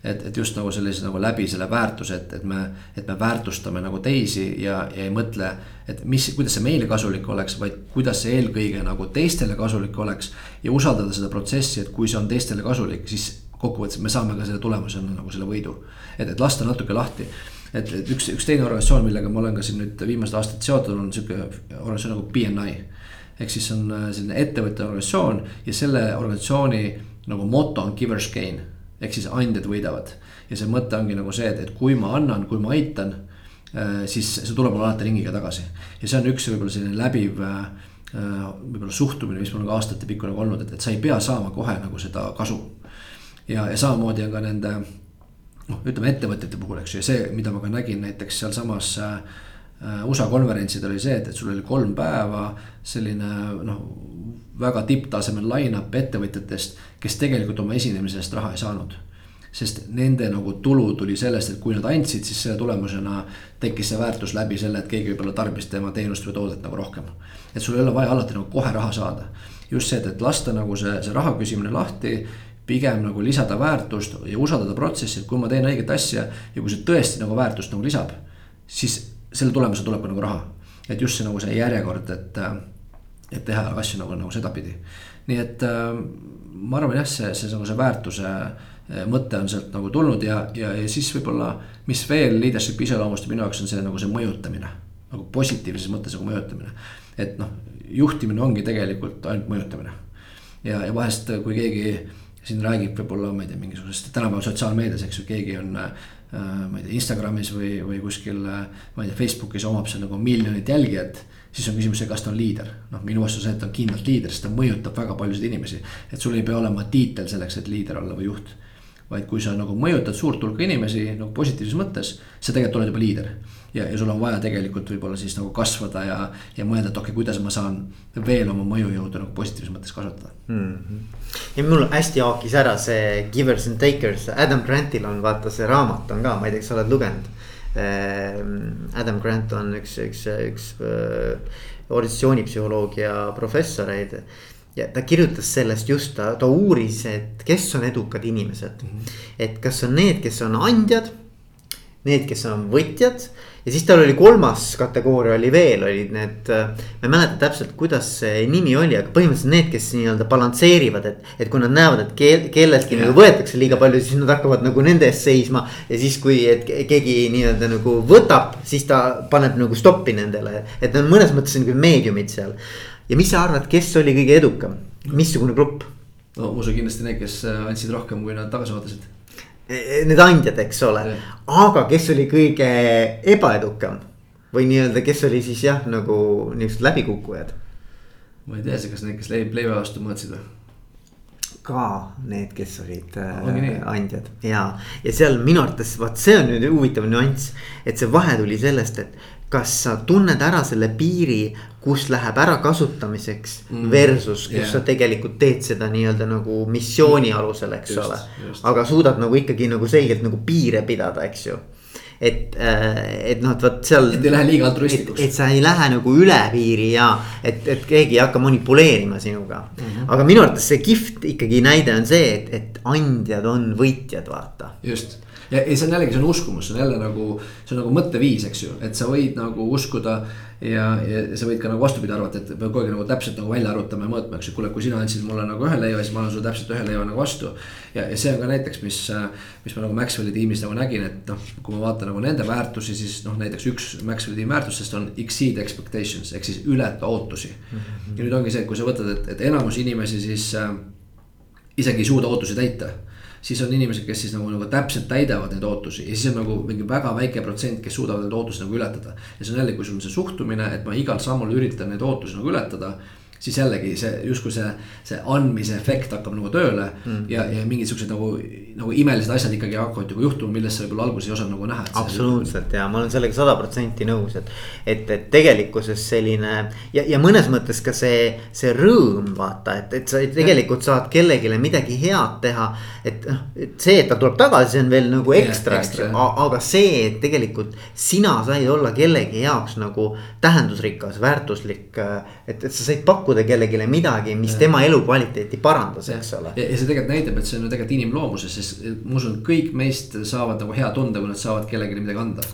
et, et just nagu sellise nagu läbi selle väärtuse, et, et me, et me väärtustame nagu teisi ja, ja ei mõtle. et mis, kuidas see meile kasulik oleks, vaid kuidas see eelkõige nagu teistele kasulik oleks. ja usaldada seda protsessi, et kui see on teistele kasulik, siis kokkuvõttes me saame ka selle tulemusena nagu selle võidu. et, et lasta natuke lahti et, et üks, üks teine organisatsioon, millega ma olen ka siin nüüd viimased aastad seotud, on sihuke organisatsioon nagu BNI. ehk siis on äh, selline ettevõtte organisatsioon ja selle organisatsiooni nagu moto on givers gain ehk siis andjad võidavad. ja see mõte ongi nagu see, et, et kui ma annan, kui ma aitan, äh, siis see tuleb mulle alati ringiga tagasi. ja see on üks võib-olla selline läbiv äh, võib-olla suhtumine, mis mul on ka aastatepikkune olnud, et, et sa ei pea saama kohe nagu seda kasu. Ja, ja samamoodi on ka nende noh, ütleme ettevõtete puhul, eks ju, ja see, mida ma ka nägin näiteks sealsamas äh, USA konverentsidel oli see, et, et sul oli kolm päeva selline noh, väga tipptasemel line-up ettevõtjatest, kes tegelikult oma esinemise eest raha ei saanud. sest nende nagu tulu tuli sellest, et kui nad andsid, siis selle tulemusena tekkis see väärtus läbi selle, et keegi võib-olla tarbis tema teenust või toodet nagu rohkem. et sul ei ole vaja alati nagu kohe raha saada. just see, et, et lasta nagu see, see raha küsimine lahti pigem nagu lisada väärtust ja usaldada protsessi, et kui ma teen õiget asja ja kui see tõesti nagu väärtust nagu lisab, siis selle tulemusel tuleb ka nagu raha. et just see nagu see järjekord, et, et teha asju nagu, nagu sedapidi. nii et ma arvan jah, see, see nagu see väärtuse mõte on sealt nagu tulnud ja, ja, ja siis võib-olla, mis veel leadership'i iseloomustab minu jaoks on see nagu see mõjutamine. nagu positiivses mõttes nagu mõjutamine. et noh, juhtimine ongi tegelikult ainult mõjutamine. ja, ja vahest, kui keegi siin räägib võib-olla, ma ei tea, mingisugusest tänapäeval sotsiaalmeedias, eks ju, keegi on äh,. ma ei tea, Instagramis või, või kuskil, äh, ma ei tea, Facebookis omab seal nagu miljonit jälgijat. siis on küsimus see, kas ta on liider, noh, minu vastus on, et ta on kindlalt liider, sest ta mõjutab väga paljusid inimesi. et sul ei pea olema tiitel selleks, et liider olla või juht vaid kui sa nagu mõjutad suurt hulka inimesi nagu positiivses mõttes, sa tegelikult oled juba liider. Ja, ja sul on vaja tegelikult võib-olla siis nagu kasvada ja, ja mõelda, et okei okay,, kuidas ma saan veel oma mõjujõudu nagu positiivses mõttes kasvatada mm. -hmm. ja mul hästi haakis ära see Givers and Takers, Adam Grantil on vaata see raamat on ka, ma ei tea, kas sa oled lugenud. Ehm, Adam Grant on üks, üks, üks äh, organisatsioonipsühholoogia professoreid ja ta kirjutas sellest just, ta, ta uuris, et kes on edukad inimesed mm. -hmm. et kas on need, kes on andjad, need, kes on võtjad ja siis tal oli kolmas kategooria oli veel, olid need. ma ei mäleta täpselt, kuidas see nimi oli, aga põhimõtteliselt need, kes nii-öelda balansseerivad, et, et kui nad näevad, et keel, kelleltki nagu võetakse liiga palju, siis nad hakkavad nagu nende eest seisma. ja siis, kui keegi nii-öelda nagu võtab, siis ta paneb nagu stoppi nendele, et nad mõnes mõttes on nagu meediumid seal ja mis sa arvad, kes oli kõige edukam, missugune grupp? no ma usun kindlasti need, kes äh, andsid rohkem, kui nad tagasi ootasid. E, e, need andjad, eks ole, aga kes oli kõige ebaedukam? Või nii-öelda, kes oli siis jah, nagu niisugused läbikukkujad? ma ei tea, kas need, kes leiva vastu mõõtsid või? ka need, kes olid äh, andjad. Ja, ja seal minu arvates vaat see on nüüd huvitav nüanss, et see vahe tuli sellest, et kas sa tunned ära selle piiri, kus läheb ära kasutamiseks mm. versus, kus yeah. sa tegelikult teed seda nii-öelda nagu missiooni alusel, eks just, ole. aga suudad nagu ikkagi nagu selgelt nagu piire pidada, eks ju et, äh, et noh, et vot seal. et ei lähe liiga altruistlikuks. et sa ei lähe nagu üle piiri ja et, et keegi ei hakka manipuleerima sinuga mm. -hmm. aga minu arvates see kihvt ikkagi näide on see, et, et andjad on võitjad, vaata. just ja, ja see on jällegi, see on uskumus, see on jälle nagu, see on nagu mõtteviis, eks ju, et sa võid nagu uskuda. ja, ja sa võid ka nagu vastupidi arvata, et peab kogu aeg nagu täpselt nagu välja arvutama ja mõõtma, eks ju, kuule, kui sina andsid mulle nagu ühe leiva, siis ma annan sulle täpselt ühe leiva nagu vastu. ja, ja see on ka näiteks, mis, mis ma nagu Maxwell'i tiimis nagu nägin, et noh, kui ma vaatan nagu nende väärtusi, siis noh, näiteks üks Maxwell'i tiimi väärtustest on exceed expectations ehk siis ületa ootusi mm. -hmm. ja nüüd ongi see, et kui sa võtad, et, et enamus inimesi siis äh, isegi ei suuda ootusi täita siis on inimesed, kes siis nagu, nagu täpselt täidavad neid ootusi ja siis on nagu mingi väga väike protsent, kes suudavad neid ootusi nagu ületada. ja see on jälle, kui sul on see suhtumine, et ma igal sammul üritan neid ootusi nagu ületada siis jällegi see justkui see, see andmise efekt hakkab nagu tööle mm. ja, ja mingid siuksed nagu, nagu imelised asjad ikkagi hakkavad nagu juhtuma, millest sa võib-olla alguses ei osanud nagu näha. absoluutselt ja ma olen sellega sada protsenti nõus, et, et, et tegelikkuses selline ja, ja mõnes mõttes ka see, see rõõm vaata, et, et sa tegelikult saad kellelegi midagi head teha. et noh, et see, et ta tuleb tagasi, see on veel nagu ekstra, eks ju, aga see, et tegelikult sina said olla kellegi jaoks nagu tähendusrikas, väärtuslik et, et sa said pakkuda kellelegi midagi, mis ja. tema elukvaliteeti parandas, eks ole. ja, ja see tegelikult näitab, et see on ju tegelikult inimloomuses, sest ma usun, kõik meist saavad nagu hea tunde, kui nad saavad kellelegi midagi anda.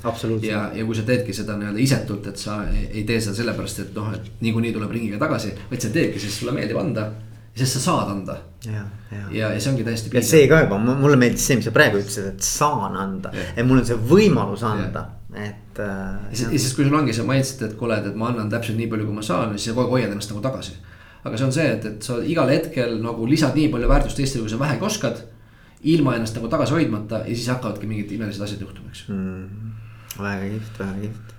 ja, ja kui sa teedki seda nii-öelda isetult, et sa ei tee seda sellepärast, et noh, et niikuinii tuleb ringiga tagasi, vaid sa teedki, sest sulle meeldib anda sest sa saad anda. ja, ja, ja, ja see ongi täiesti. ja see ka juba, mulle meeldis see, mis sa praegu ütlesid, et saan anda, et mul on see võimalus anda, et äh,. ja siis, kui sul ongi see mindset, et kuule, et ma annan täpselt nii palju, kui ma saan, siis sa kogu aeg hoiad ennast nagu tagasi. aga see on see, et, et sa igal hetkel nagu lisad nii palju väärtust teistele, kui sa vähegi oskad. ilma ennast nagu tagasi hoidmata ja siis hakkavadki mingid imelised asjad juhtuma, eks mm,. väga kihvt, väga kihvt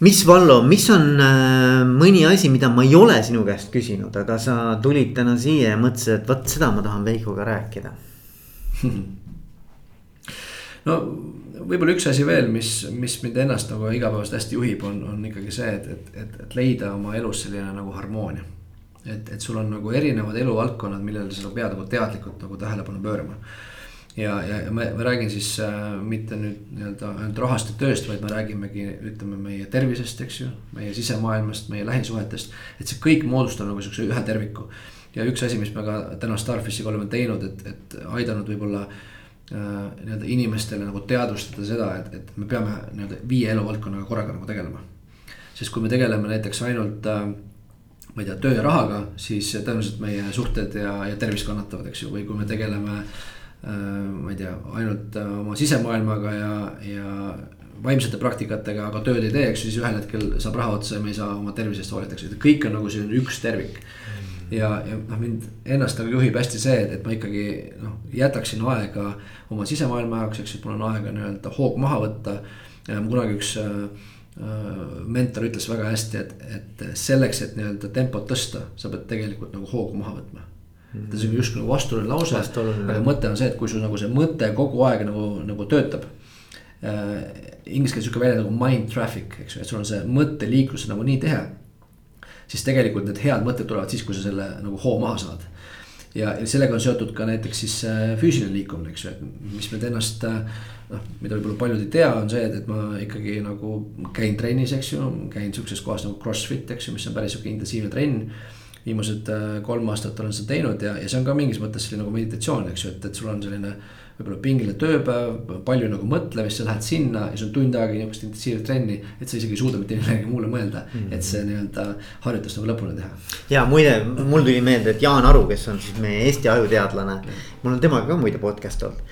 mis Vallo, mis on äh, mõni asi, mida ma ei ole sinu käest küsinud, aga sa tulid täna siia ja mõtlesid, et vot seda ma tahan Veikoga rääkida no võib-olla üks asi veel, mis, mis mind ennast nagu igapäevaselt hästi juhib, on, on ikkagi see, et, et, et, et leida oma elus selline nagu harmoonia. et, et sul on nagu erinevad eluvaldkonnad, millele sa pead nagu teadlikult nagu tähelepanu pöörama ja, ja, ja ma, ma räägin siis äh, mitte nüüd nii-öelda ainult rahast ja tööst, vaid me räägimegi, ütleme meie tervisest, eks ju. meie sisemaailmast, meie lähisuhetest, et see kõik moodustab nagu siukse ühe terviku. ja üks asi, mis me ka täna Starfishiga oleme teinud, et, et aidanud võib-olla äh, nii-öelda inimestele nagu teadvustada seda, et, et me peame nii-öelda viie eluvaldkonnaga korraga nagu tegelema. sest kui me tegeleme näiteks ainult äh, ma ei tea, töö ja rahaga, siis tõenäoliselt meie suhted ja, ja tervis kannatavad, eks ju, või kui me tegeleme äh, Äh, ma ei tea, ainult äh, oma sisemaailmaga ja, ja vaimsete praktikatega, aga tööd ei tee, eks ju, siis ühel hetkel saab raha otsa ja me ei saa oma tervisest hoolida, eks ju, kõik on nagu selline üks tervik. Ja, ja noh, mind ennast nagu juhib hästi see, et, et ma ikkagi noh, jätaksin aega oma sisemaailma jaoks, eks ju, et mul on aega nii-öelda hoog maha võtta. kunagi üks äh, mentor ütles väga hästi, et, et selleks, et nii-öelda tempot tõsta, sa pead tegelikult nagu hoogu maha võtma ta on justkui nagu vastuoluline lause, aga mõte on see, et kui sul nagu see mõte kogu aeg nagu, nagu töötab äh,. Inglise keeles sihuke väljend nagu mind traffic, eks ju, et sul on see mõtteliiklus nagu nii tihe. Siis tegelikult need head mõtted tulevad siis, kui sa selle nagu hoo maha saad. ja, sellega on seotud ka näiteks siis äh, füüsiline liikumine, eks ju, et mis meid ennast äh, noh, mida võib-olla paljud ei tea, on see, et, et ma ikkagi nagu käin trennis, eks ju, käin sihukeses kohas nagu Crossfit, eks ju, mis on päris sihuke intensiivne trenn viimased äh, kolm aastat olen seda teinud ja, ja see on ka mingis mõttes selline nagu meditatsioon, eks ju, et, et sul on selline. Võib-olla pingeline tööpäev, palju nagu mõtlemist, sa lähed sinna ja sul on tund aega niisugust intensiivset trenni. et sa isegi ei suuda mitte millegi muule mõelda mm, -hmm. et see nii-öelda harjutus nagu lõpuni teha. ja muide, mul tuli meelde, et Jaan Aru, kes on siis meie Eesti ajuteadlane. mul on temaga ka muide podcast olnud.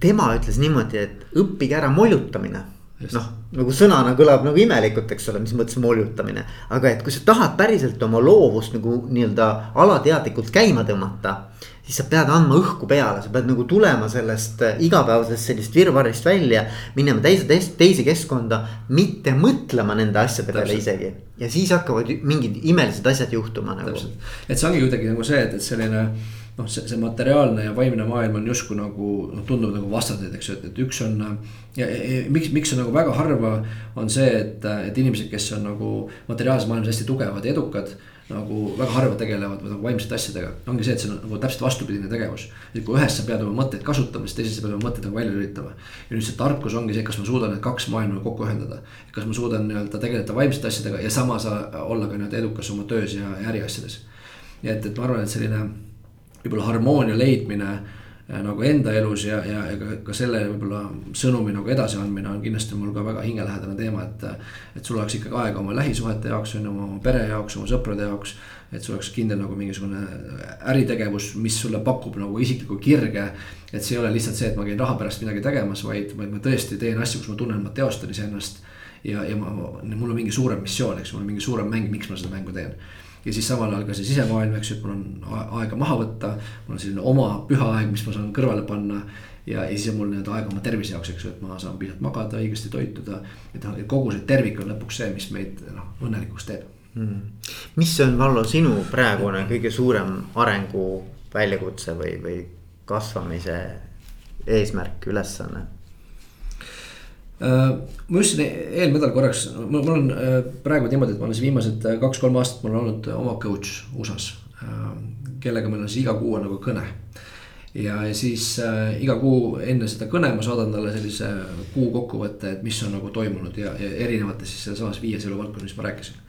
tema ütles niimoodi, et õppige ära mollutamine noh, nagu sõnana kõlab nagu imelikult, eks ole, mis mõttes moljutamine. aga et kui sa tahad päriselt oma loovust nagu nii-öelda alateadlikult käima tõmmata. Siis sa pead andma õhku peale, sa pead nagu tulema sellest äh, igapäevasest sellist virvarrist välja. minema teise, teise keskkonda, mitte mõtlema nende asjade peale isegi. ja siis hakkavad mingid imelised asjad juhtuma nagu. et see ongi kuidagi nagu see, et, et selline noh, see, see materiaalne ja vaimne maailm on justkui nagu noh, tundub nagu vastandid, eks ju, et, et üks on. ja, ja miks, miks on nagu väga harva on see, et, et inimesed, kes on nagu materiaalses maailmas hästi tugevad ja edukad nagu väga harva tegelevad nagu vaimsete asjadega, ongi see, et see on nagu täpselt vastupidine tegevus. et kui ühes sa pead oma mõtteid kasutama, siis teises sa pead oma mõtteid nagu välja lülitama. ja nüüd see tarkus ongi see, kas ma suudan need kaks maailma kokku ühendada. kas ma suudan nii-öelda tegeleda vaimsete asjadega ja samas olla ka nii-öelda edukas oma töös ja, ja äriasjades. nii et, et ma arvan, et selline võib-olla harmoonia leidmine nagu enda elus ja, ja, ja ka, ka selle võib-olla sõnumi nagu edasiandmine on kindlasti mul ka väga hingelähedane teema, et. et sul oleks ikkagi aega oma lähisuhete jaoks, on ju, oma pere jaoks, oma sõprade jaoks. et sul oleks kindel nagu mingisugune äritegevus, mis sulle pakub nagu isiklikku kirge. et see ei ole lihtsalt see, et ma käin raha pärast midagi tegemas, vaid, vaid ma tõesti teen asju, kus ma tunnen, ma teostan iseennast. ja, ja ma, mul on mingi suurem missioon, eks, mul on mingi suurem mäng, miks ma seda mängu teen ja siis samal ajal ka see sisemaailm, eks ju, et mul on aega maha võtta. mul on selline oma püha aeg, mis ma saan kõrvale panna. ja, ja siis on mul nii-öelda aega oma tervise jaoks, eks ju, et ma saan piisavalt magada, õigesti toituda. et noh, kogu see tervik on lõpuks see, mis meid noh, õnnelikuks teeb mm.. mis on, Vallo, sinu praegune kõige suurem arengu väljakutse või, või kasvamise eesmärk, ülesanne? Äh, ma just eelmine nädal korraks, mul on äh, praegu niimoodi, et ma olen siin viimased äh, kaks-kolm aastat, mul on olnud oma coach USA-s. kellega meil on siis iga kuu on nagu kõne. ja, ja siis äh, iga kuu enne seda kõne ma saadan talle sellise kuu kokkuvõtte, et mis on nagu toimunud ja, ja erinevates siis sealsamas viies eluvaldkonnas, mis ma rääkisin.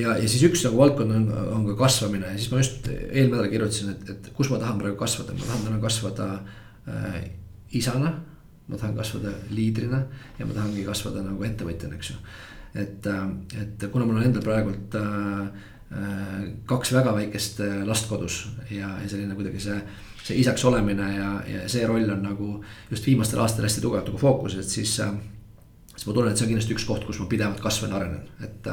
ja, ja siis üks nagu valdkond on, on ka kasvamine ja siis ma just eelmine nädal kirjutasin, et, et kus ma tahan praegu kasvada, ma tahan täna kasvada äh, isana. Ma tahan kasvada liidrina ja ma tahangi kasvada nagu ettevõtjana, eks ju. et, äh, et kuna mul on endal praegult äh, äh, kaks väga väikest last kodus ja, ja selline kuidagi see see isaks olemine ja, ja see roll on nagu just viimastel aastatel hästi tugevalt nagu fookuses, siis siis ma tunnen, et see on kindlasti üks koht, kus ma pidevalt kasvan ja arenen, et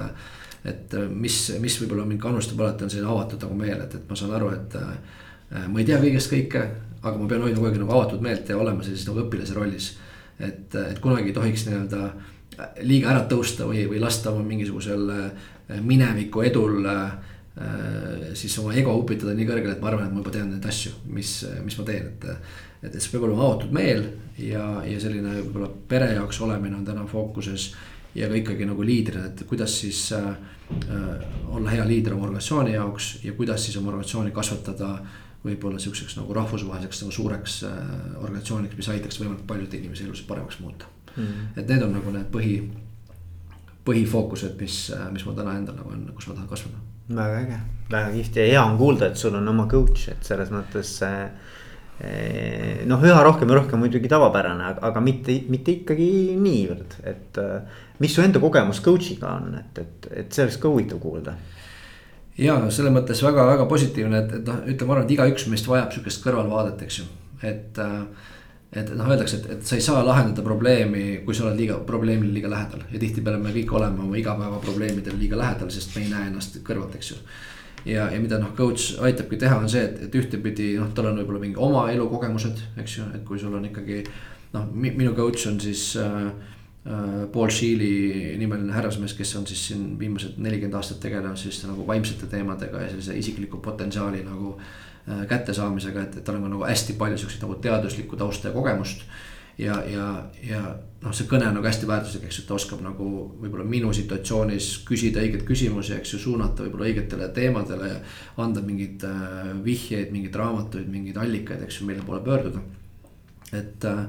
et mis, mis võib-olla mind kannustab alati on selline avatud nagu meel, et, et ma saan aru, et ma ei tea kõigest kõike, aga ma pean hoidma kogu aeg nagu avatud meelt ja olema sellises nagu õpilase rollis. et, et kunagi ei tohiks nii-öelda liiga ära tõusta või, või lasta oma mingisugusel äh, mineviku edul siis oma ego upitada nii kõrgele, et ma arvan, et ma juba tean neid asju, mis, mis ma teen, et. et, et see peab olema avatud meel ja, ja selline võib-olla pere jaoks olemine on täna fookuses ja ka ikkagi nagu liidrina, et kuidas siis äh, äh, olla hea liider oma organisatsiooni jaoks ja kuidas siis oma organisatsiooni kasvatada võib-olla sihukeseks nagu rahvusvaheliseks nagu suureks äh, organisatsiooniks, mis aitaks võimalikult paljude inimese elusid paremaks muuta mm. -hmm. et need on nagu need põhi, põhifookused, mis, äh, mis mul täna endal nagu on, kus ma tahan kasvada. väga äge, väga kihvt ja hea on kuulda, et sul on oma coach, et selles mõttes äh, noh, üha rohkem ja rohkem muidugi tavapärane, aga mitte, mitte ikkagi niivõrd, et mis su enda kogemus coach'iga on, et, et, et see oleks ka huvitav kuulda. Ja selles mõttes väga-väga positiivne, et, et noh, ütleme, ma arvan, et igaüks meist vajab sihukest kõrvalvaadet, eks ju, et äh, et noh, öeldakse, et, et sa ei saa lahendada probleemi, kui sa oled liiga, probleemile liiga lähedal ja tihtipeale me kõik oleme oma igapäevaprobleemidele liiga lähedal, sest me ei näe ennast kõrvalt, eks ju. ja, ja mida noh, coach aitabki teha, on see, et, et ühtepidi noh, tal on võib-olla mingi oma elukogemused, eks ju, et kui sul on ikkagi. noh, minu coach on siis äh, Paul Sheely nimeline härrasmees, kes on siis siin viimased nelikümmend aastat tegelenud selliste nagu vaimsete teemadega ja sellise isikliku potentsiaali nagu äh, kättesaamisega, et, et tal on nagu hästi palju siukseid nagu teaduslikku tausta ja kogemust. ja, ja, ja noh, see kõne on nagu hästi väärtuslik, eks ju, ta oskab nagu võib-olla minu situatsioonis küsida õigeid küsimusi, eks ju, suunata võib-olla õigetele teemadele ja. anda mingeid äh, vihjeid, mingeid raamatuid, mingeid allikaid, eks ju, mille poole pöörduda. et äh,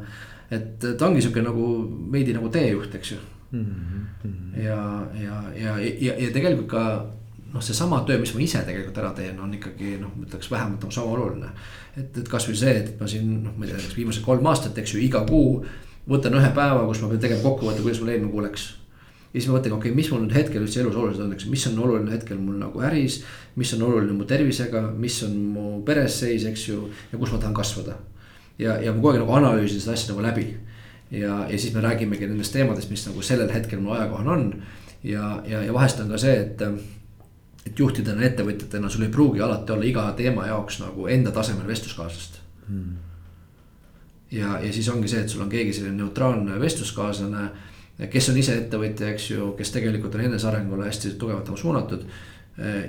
et ta ongi sihuke nagu veidi nagu teejuht, eks ju mm. -hmm. ja, ja, ja, ja, ja tegelikult ka noh, seesama töö, mis ma ise tegelikult ära teen, on ikkagi noh, ma ütleks vähemalt nagu sama oluline. et, et kasvõi see, et ma siin noh, ma ei tea, näiteks viimased kolm aastat, eks ju, iga kuu võtan ühe päeva, kus ma pean tegema kokkuvõtte, kuidas mul eelmine kuu läks ja siis ma mõtlen, okei okay,, mis mul nüüd hetkel üldse elus olulised on, eks, mis on oluline hetkel mul nagu äris. mis on oluline mu tervisega, mis on mu peres seis, eks ju, ja kus ma tahan kasvada ja, ja ma kogu aeg nagu analüüsin seda asja nagu läbi. ja, ja siis me räägimegi nendest teemadest, mis nagu sellel hetkel mul ajakohane on. ja, ja, ja vahest on ka see, et, et juhtidena, ettevõtjatena sul ei pruugi alati olla iga teema jaoks nagu enda tasemel vestluskaaslast hmm. ja, ja siis ongi see, et sul on keegi selline neutraalne vestluskaaslane kes on ise ettevõtja, eks ju, kes tegelikult on enesearengule hästi tugevalt nagu suunatud.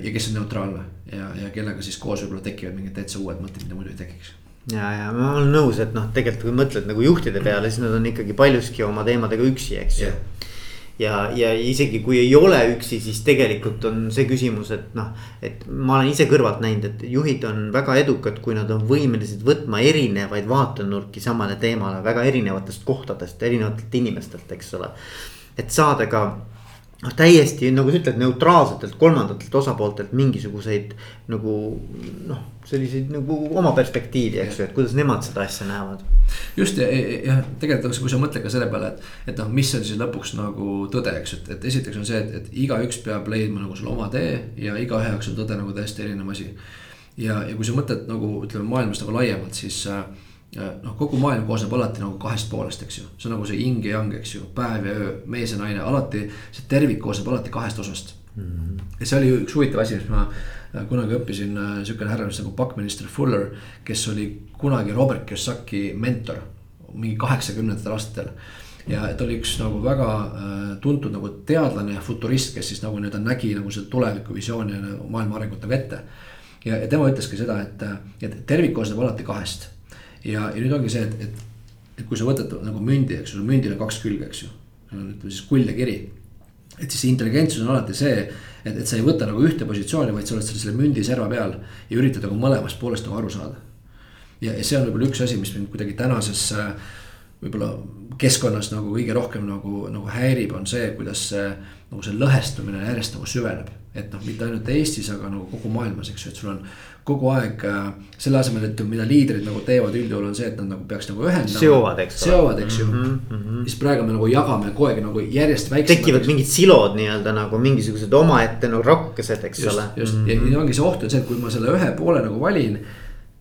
ja kes on neutraalne ja, ja kellega siis koos võib-olla tekivad mingid täitsa uued mõtted, mida muidu ei tekiks ja, ja ma olen nõus, et noh, tegelikult kui mõtled nagu juhtide peale, siis nad on ikkagi paljuski oma teemadega üksi, eks ju yeah ja, ja isegi kui ei ole üksi, siis tegelikult on see küsimus, et noh, et ma olen ise kõrvalt näinud, et juhid on väga edukad, kui nad on võimelised võtma erinevaid vaatenurki samale teemale väga erinevatest kohtadest, erinevatelt inimestelt, eks ole. et saada ka noh, täiesti nagu sa ütled, neutraalsetelt kolmandatelt osapooltelt mingisuguseid nagu noh, selliseid nagu oma perspektiivi, eks ju, et kuidas nemad seda asja näevad. just ja, ja, tegelikult, kui sa mõtled ka selle peale, et, et noh, mis on siis lõpuks nagu tõde, eks, et, et esiteks on see, et, et igaüks peab leidma nagu selle oma tee ja igaühe jaoks on tõde nagu täiesti erinev asi. ja, ja kui sa mõtled nagu ütleme maailmast nagu laiemalt, siis äh, noh, kogu maailm koosneb alati nagu kahest poolest, eks ju, see on nagu see yin ja yang, eks ju, päev ja öö, mees ja naine, alati. see tervik koosneb alati kahest osast mm. -hmm. ja see oli üks huvitav asi, mis ma äh, kunagi õppisin äh, sihukene härrasmees nagu Buckminster Fuller, kes oli kunagi Robert Kiyosaki mentor, mingi kaheksakümnendatel aastatel ja ta oli üks nagu väga äh, tuntud nagu teadlane ja futurist, kes siis nagu nii-öelda nägi nagu seda tulevikuvisiooni ja nagu maailma arengut nagu ette. ja, ja tema ütleski seda, et, et tervik koosneb alati kahest ja, ja nüüd ongi see, et, et, et kui sa võtad nagu mündi, eks ju, mündil on kaks külge, eks ju. ütleme siis kuld ja kiri. et siis intelligentsus on alati see, et, et sa ei võta nagu ühte positsiooni, vaid sa oled selle mündi serva peal ja üritad nagu mõlemast poolest nagu aru saada. ja, ja see on võib-olla üks asi, mis mind kuidagi tänases võib-olla keskkonnas nagu kõige rohkem nagu, nagu häirib, on see, kuidas see nagu see lõhestumine järjest nagu süveneb. et noh, mitte ainult Eestis, aga nagu kogu maailmas, eks ju, et sul on kogu aeg äh, selle asemel, et mida liidrid nagu teevad üldjuhul on see, et nad nagu peaks nagu ühendama. seovad, eks. seovad, eks ju mm. -hmm. siis praegu me nagu jagame kogu aeg nagu järjest väiksemaks. tekivad mingid silod nii-öelda nagu mingisugused omaette nagu rakkesed, eks just, ole. just mm -hmm. ja ongi see oht on see, et kui ma selle ühe poole nagu valin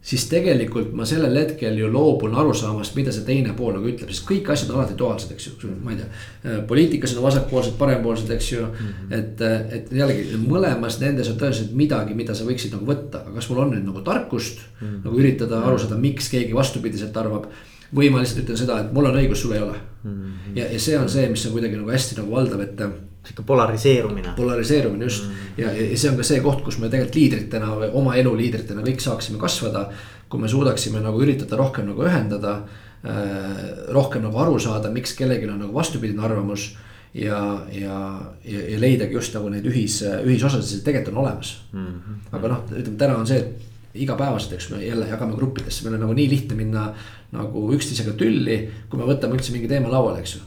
siis tegelikult ma sellel hetkel ju loobun arusaamast, mida see teine pool nagu ütleb, sest kõik asjad on alati duaalsed, eks ju, ma ei tea. Äh, poliitikas on vasakpoolsed, parempoolsed, eks ju mm, -hmm. et, äh, et jällegi mõlemas nendes on tõenäoliselt midagi, mida sa võiksid nagu võtta, aga kas mul on nüüd nagu tarkust mm. -hmm. nagu üritada aru saada, miks keegi vastupidiselt arvab. või ma lihtsalt ütlen seda, et mul on õigus, sul ei ole mm. -hmm. ja, ja see on see, mis on kuidagi nagu hästi nagu valdav, et sihuke polariseerumine. polariseerumine just mm. ja, ja see on ka see koht, kus me tegelikult liidritena või oma elu liidritena kõik saaksime kasvada. kui me suudaksime nagu üritada rohkem nagu ühendada äh,. rohkem nagu aru saada, miks kellelgi on nagu vastupidine arvamus. ja, ja, ja, ja leidagi just nagu neid ühis, ühisosasid tegelikult on olemas mm. -hmm. aga noh, ütleme täna on see, et igapäevaselt, eks me jälle jagame gruppidesse, meil on nagu nii lihtne minna nagu üksteisega tülli, kui me võtame üldse mingi teema lauale, eks ju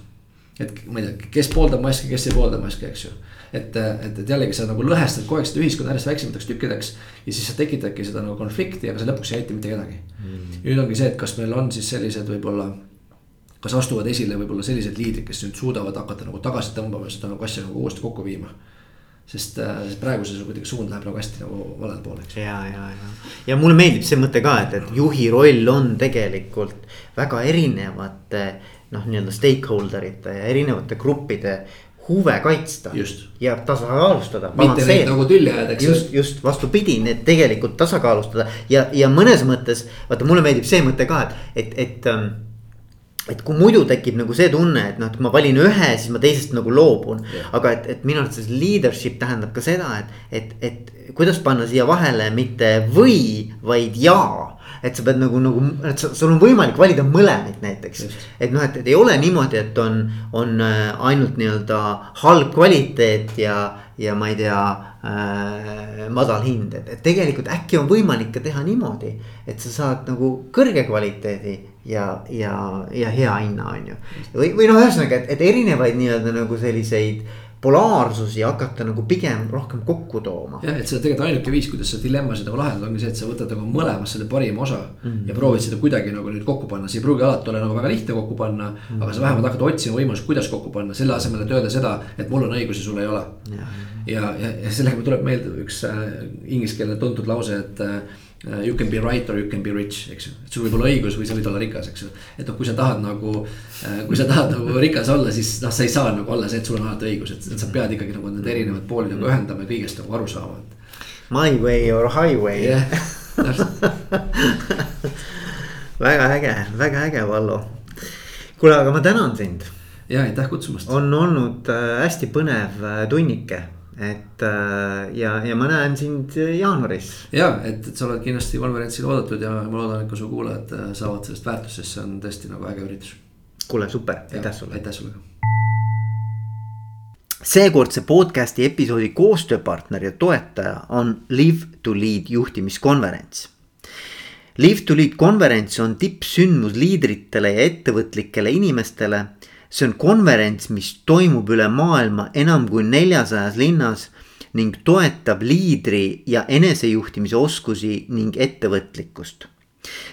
et ma ei tea, kes pooldab maski, kes ei poolda maski, eks ju. et, et, et jällegi sa nagu lõhestad kogu aeg seda ühiskonda järjest väiksemateks tükkideks. ja siis sa tekitadki seda nagu konflikti, aga see lõpuks ei aita mitte kedagi mm.. nüüd ongi see, et kas meil on siis sellised võib-olla. kas astuvad esile võib-olla sellised liidrid, kes nüüd suudavad hakata nagu tagasi tõmbama seda nagu asja nagu uuesti kokku viima sest äh, praegu see kuidagi suund läheb nagu hästi nagu valele poole, eks. ja, ja, ja, ja mulle meeldib see mõte ka, et, et juhi roll on tegelikult väga erinevate noh, nii-öelda stakeholder ite ja erinevate gruppide huve kaitsta. ja tasakaalustada. mitte neid nagu tülli ajada, eks. just, just vastupidi, need tegelikult tasakaalustada ja, ja mõnes mõttes vaata, mulle meeldib see mõte ka, et, et, et ähm, et kui muidu tekib nagu see tunne, et noh, et ma valin ühe, siis ma teisest nagu loobun. aga et, et minu arvates leadership tähendab ka seda, et, et, et kuidas panna siia vahele mitte või, vaid ja et sa pead nagu, nagu, et sul on võimalik valida mõlemaid näiteks. et noh, et, et ei ole niimoodi, et on, on äh, ainult nii-öelda halb kvaliteet ja, ja ma ei tea äh,, madal hind, et, et tegelikult äkki on võimalik ka teha niimoodi. et sa saad nagu kõrge kvaliteedi ja, ja, ja hea hinna, on ju. või, või noh, ühesõnaga, et, et erinevaid nii-öelda nagu selliseid polaarsusi hakata nagu pigem rohkem kokku tooma. jah, et see tegelikult ainuke viis, kuidas seda dilemmasid nagu lahendada, ongi see, et sa võtad nagu mõlemast selle parima osa mm. -hmm. ja proovid seda kuidagi nagu nüüd kokku panna, see ei pruugi alati olla nagu väga lihtne kokku panna mm. -hmm. aga sa vähemalt hakkad otsima võimalust, kuidas kokku panna, selle asemel, et öelda seda, et mul on õigus ja sul ei ole. ja, ja, ja, ja sellega tuleb meelde üks äh, inglise keele tuntud lause, et äh, you can be right or you can be rich, eks ju, et sul võib olla õigus või sa võid olla rikas, eks ju. et noh, kui sa tahad nagu, uh, kui sa tahad nagu rikas olla, siis noh, sa ei saa nagu olla see, et sul on alati õigus, et, sa pead ikkagi nagu need erinevad pooled nagu ühendama ja kõigest nagu aru saama. My way or highway yeah, väga äge, väga äge, Vallo. kuule, aga ma tänan sind. ja aitäh kutsumast. on olnud äh, hästi põnev tunnike et äh, ja, ja ma näen sind jaanuaris. ja, et, et sa oled kindlasti konverentsil oodatud ja ma loodan, et ka su kuulajad äh, saavad sellest väärtust, sest see on tõesti nagu äge üritus. kuule, super, aitäh sulle. aitäh sulle ka seekordse podcast'i episoodi koostööpartner ja toetaja on Live to Lead juhtimiskonverents. Live to Lead konverents on tippsündmus liidritele ja ettevõtlikele inimestele see on konverents, mis toimub üle maailma enam kui neljasajas linnas ning toetab liidri ja enesejuhtimise oskusi ning ettevõtlikkust.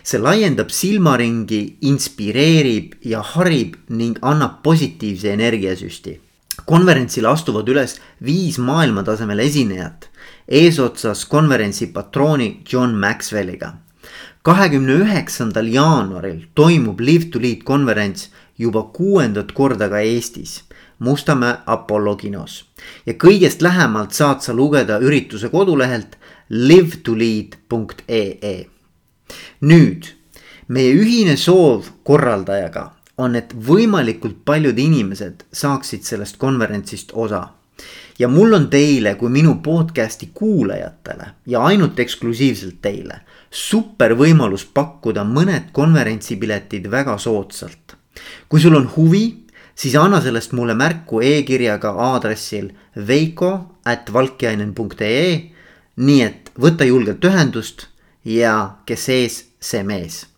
see laiendab silmaringi, inspireerib ja harib ning annab positiivse energiasüsti. konverentsile astuvad üles viis maailmatasemel esinejat eesotsas konverentsi patrooni John Maxwelliga. kahekümne üheksandal jaanuaril toimub Live to Lead konverents juba kuuendat korda ka Eestis, Mustamäe Apollo kinos. ja kõigest lähemalt saad sa lugeda ürituse kodulehelt livetolead.ee. nüüd, meie ühine soov korraldajaga on, et võimalikult paljud inimesed saaksid sellest konverentsist osa ja mul on teile kui minu podcast'i kuulajatele ja ainult eksklusiivselt teile super võimalus pakkuda mõned konverentsipiletid väga soodsalt kui sul on huvi, siis anna sellest mulle märku e-kirjaga aadressil veiko at valkjainen.ee. nii et võta julgelt ühendust ja kes ees, see mees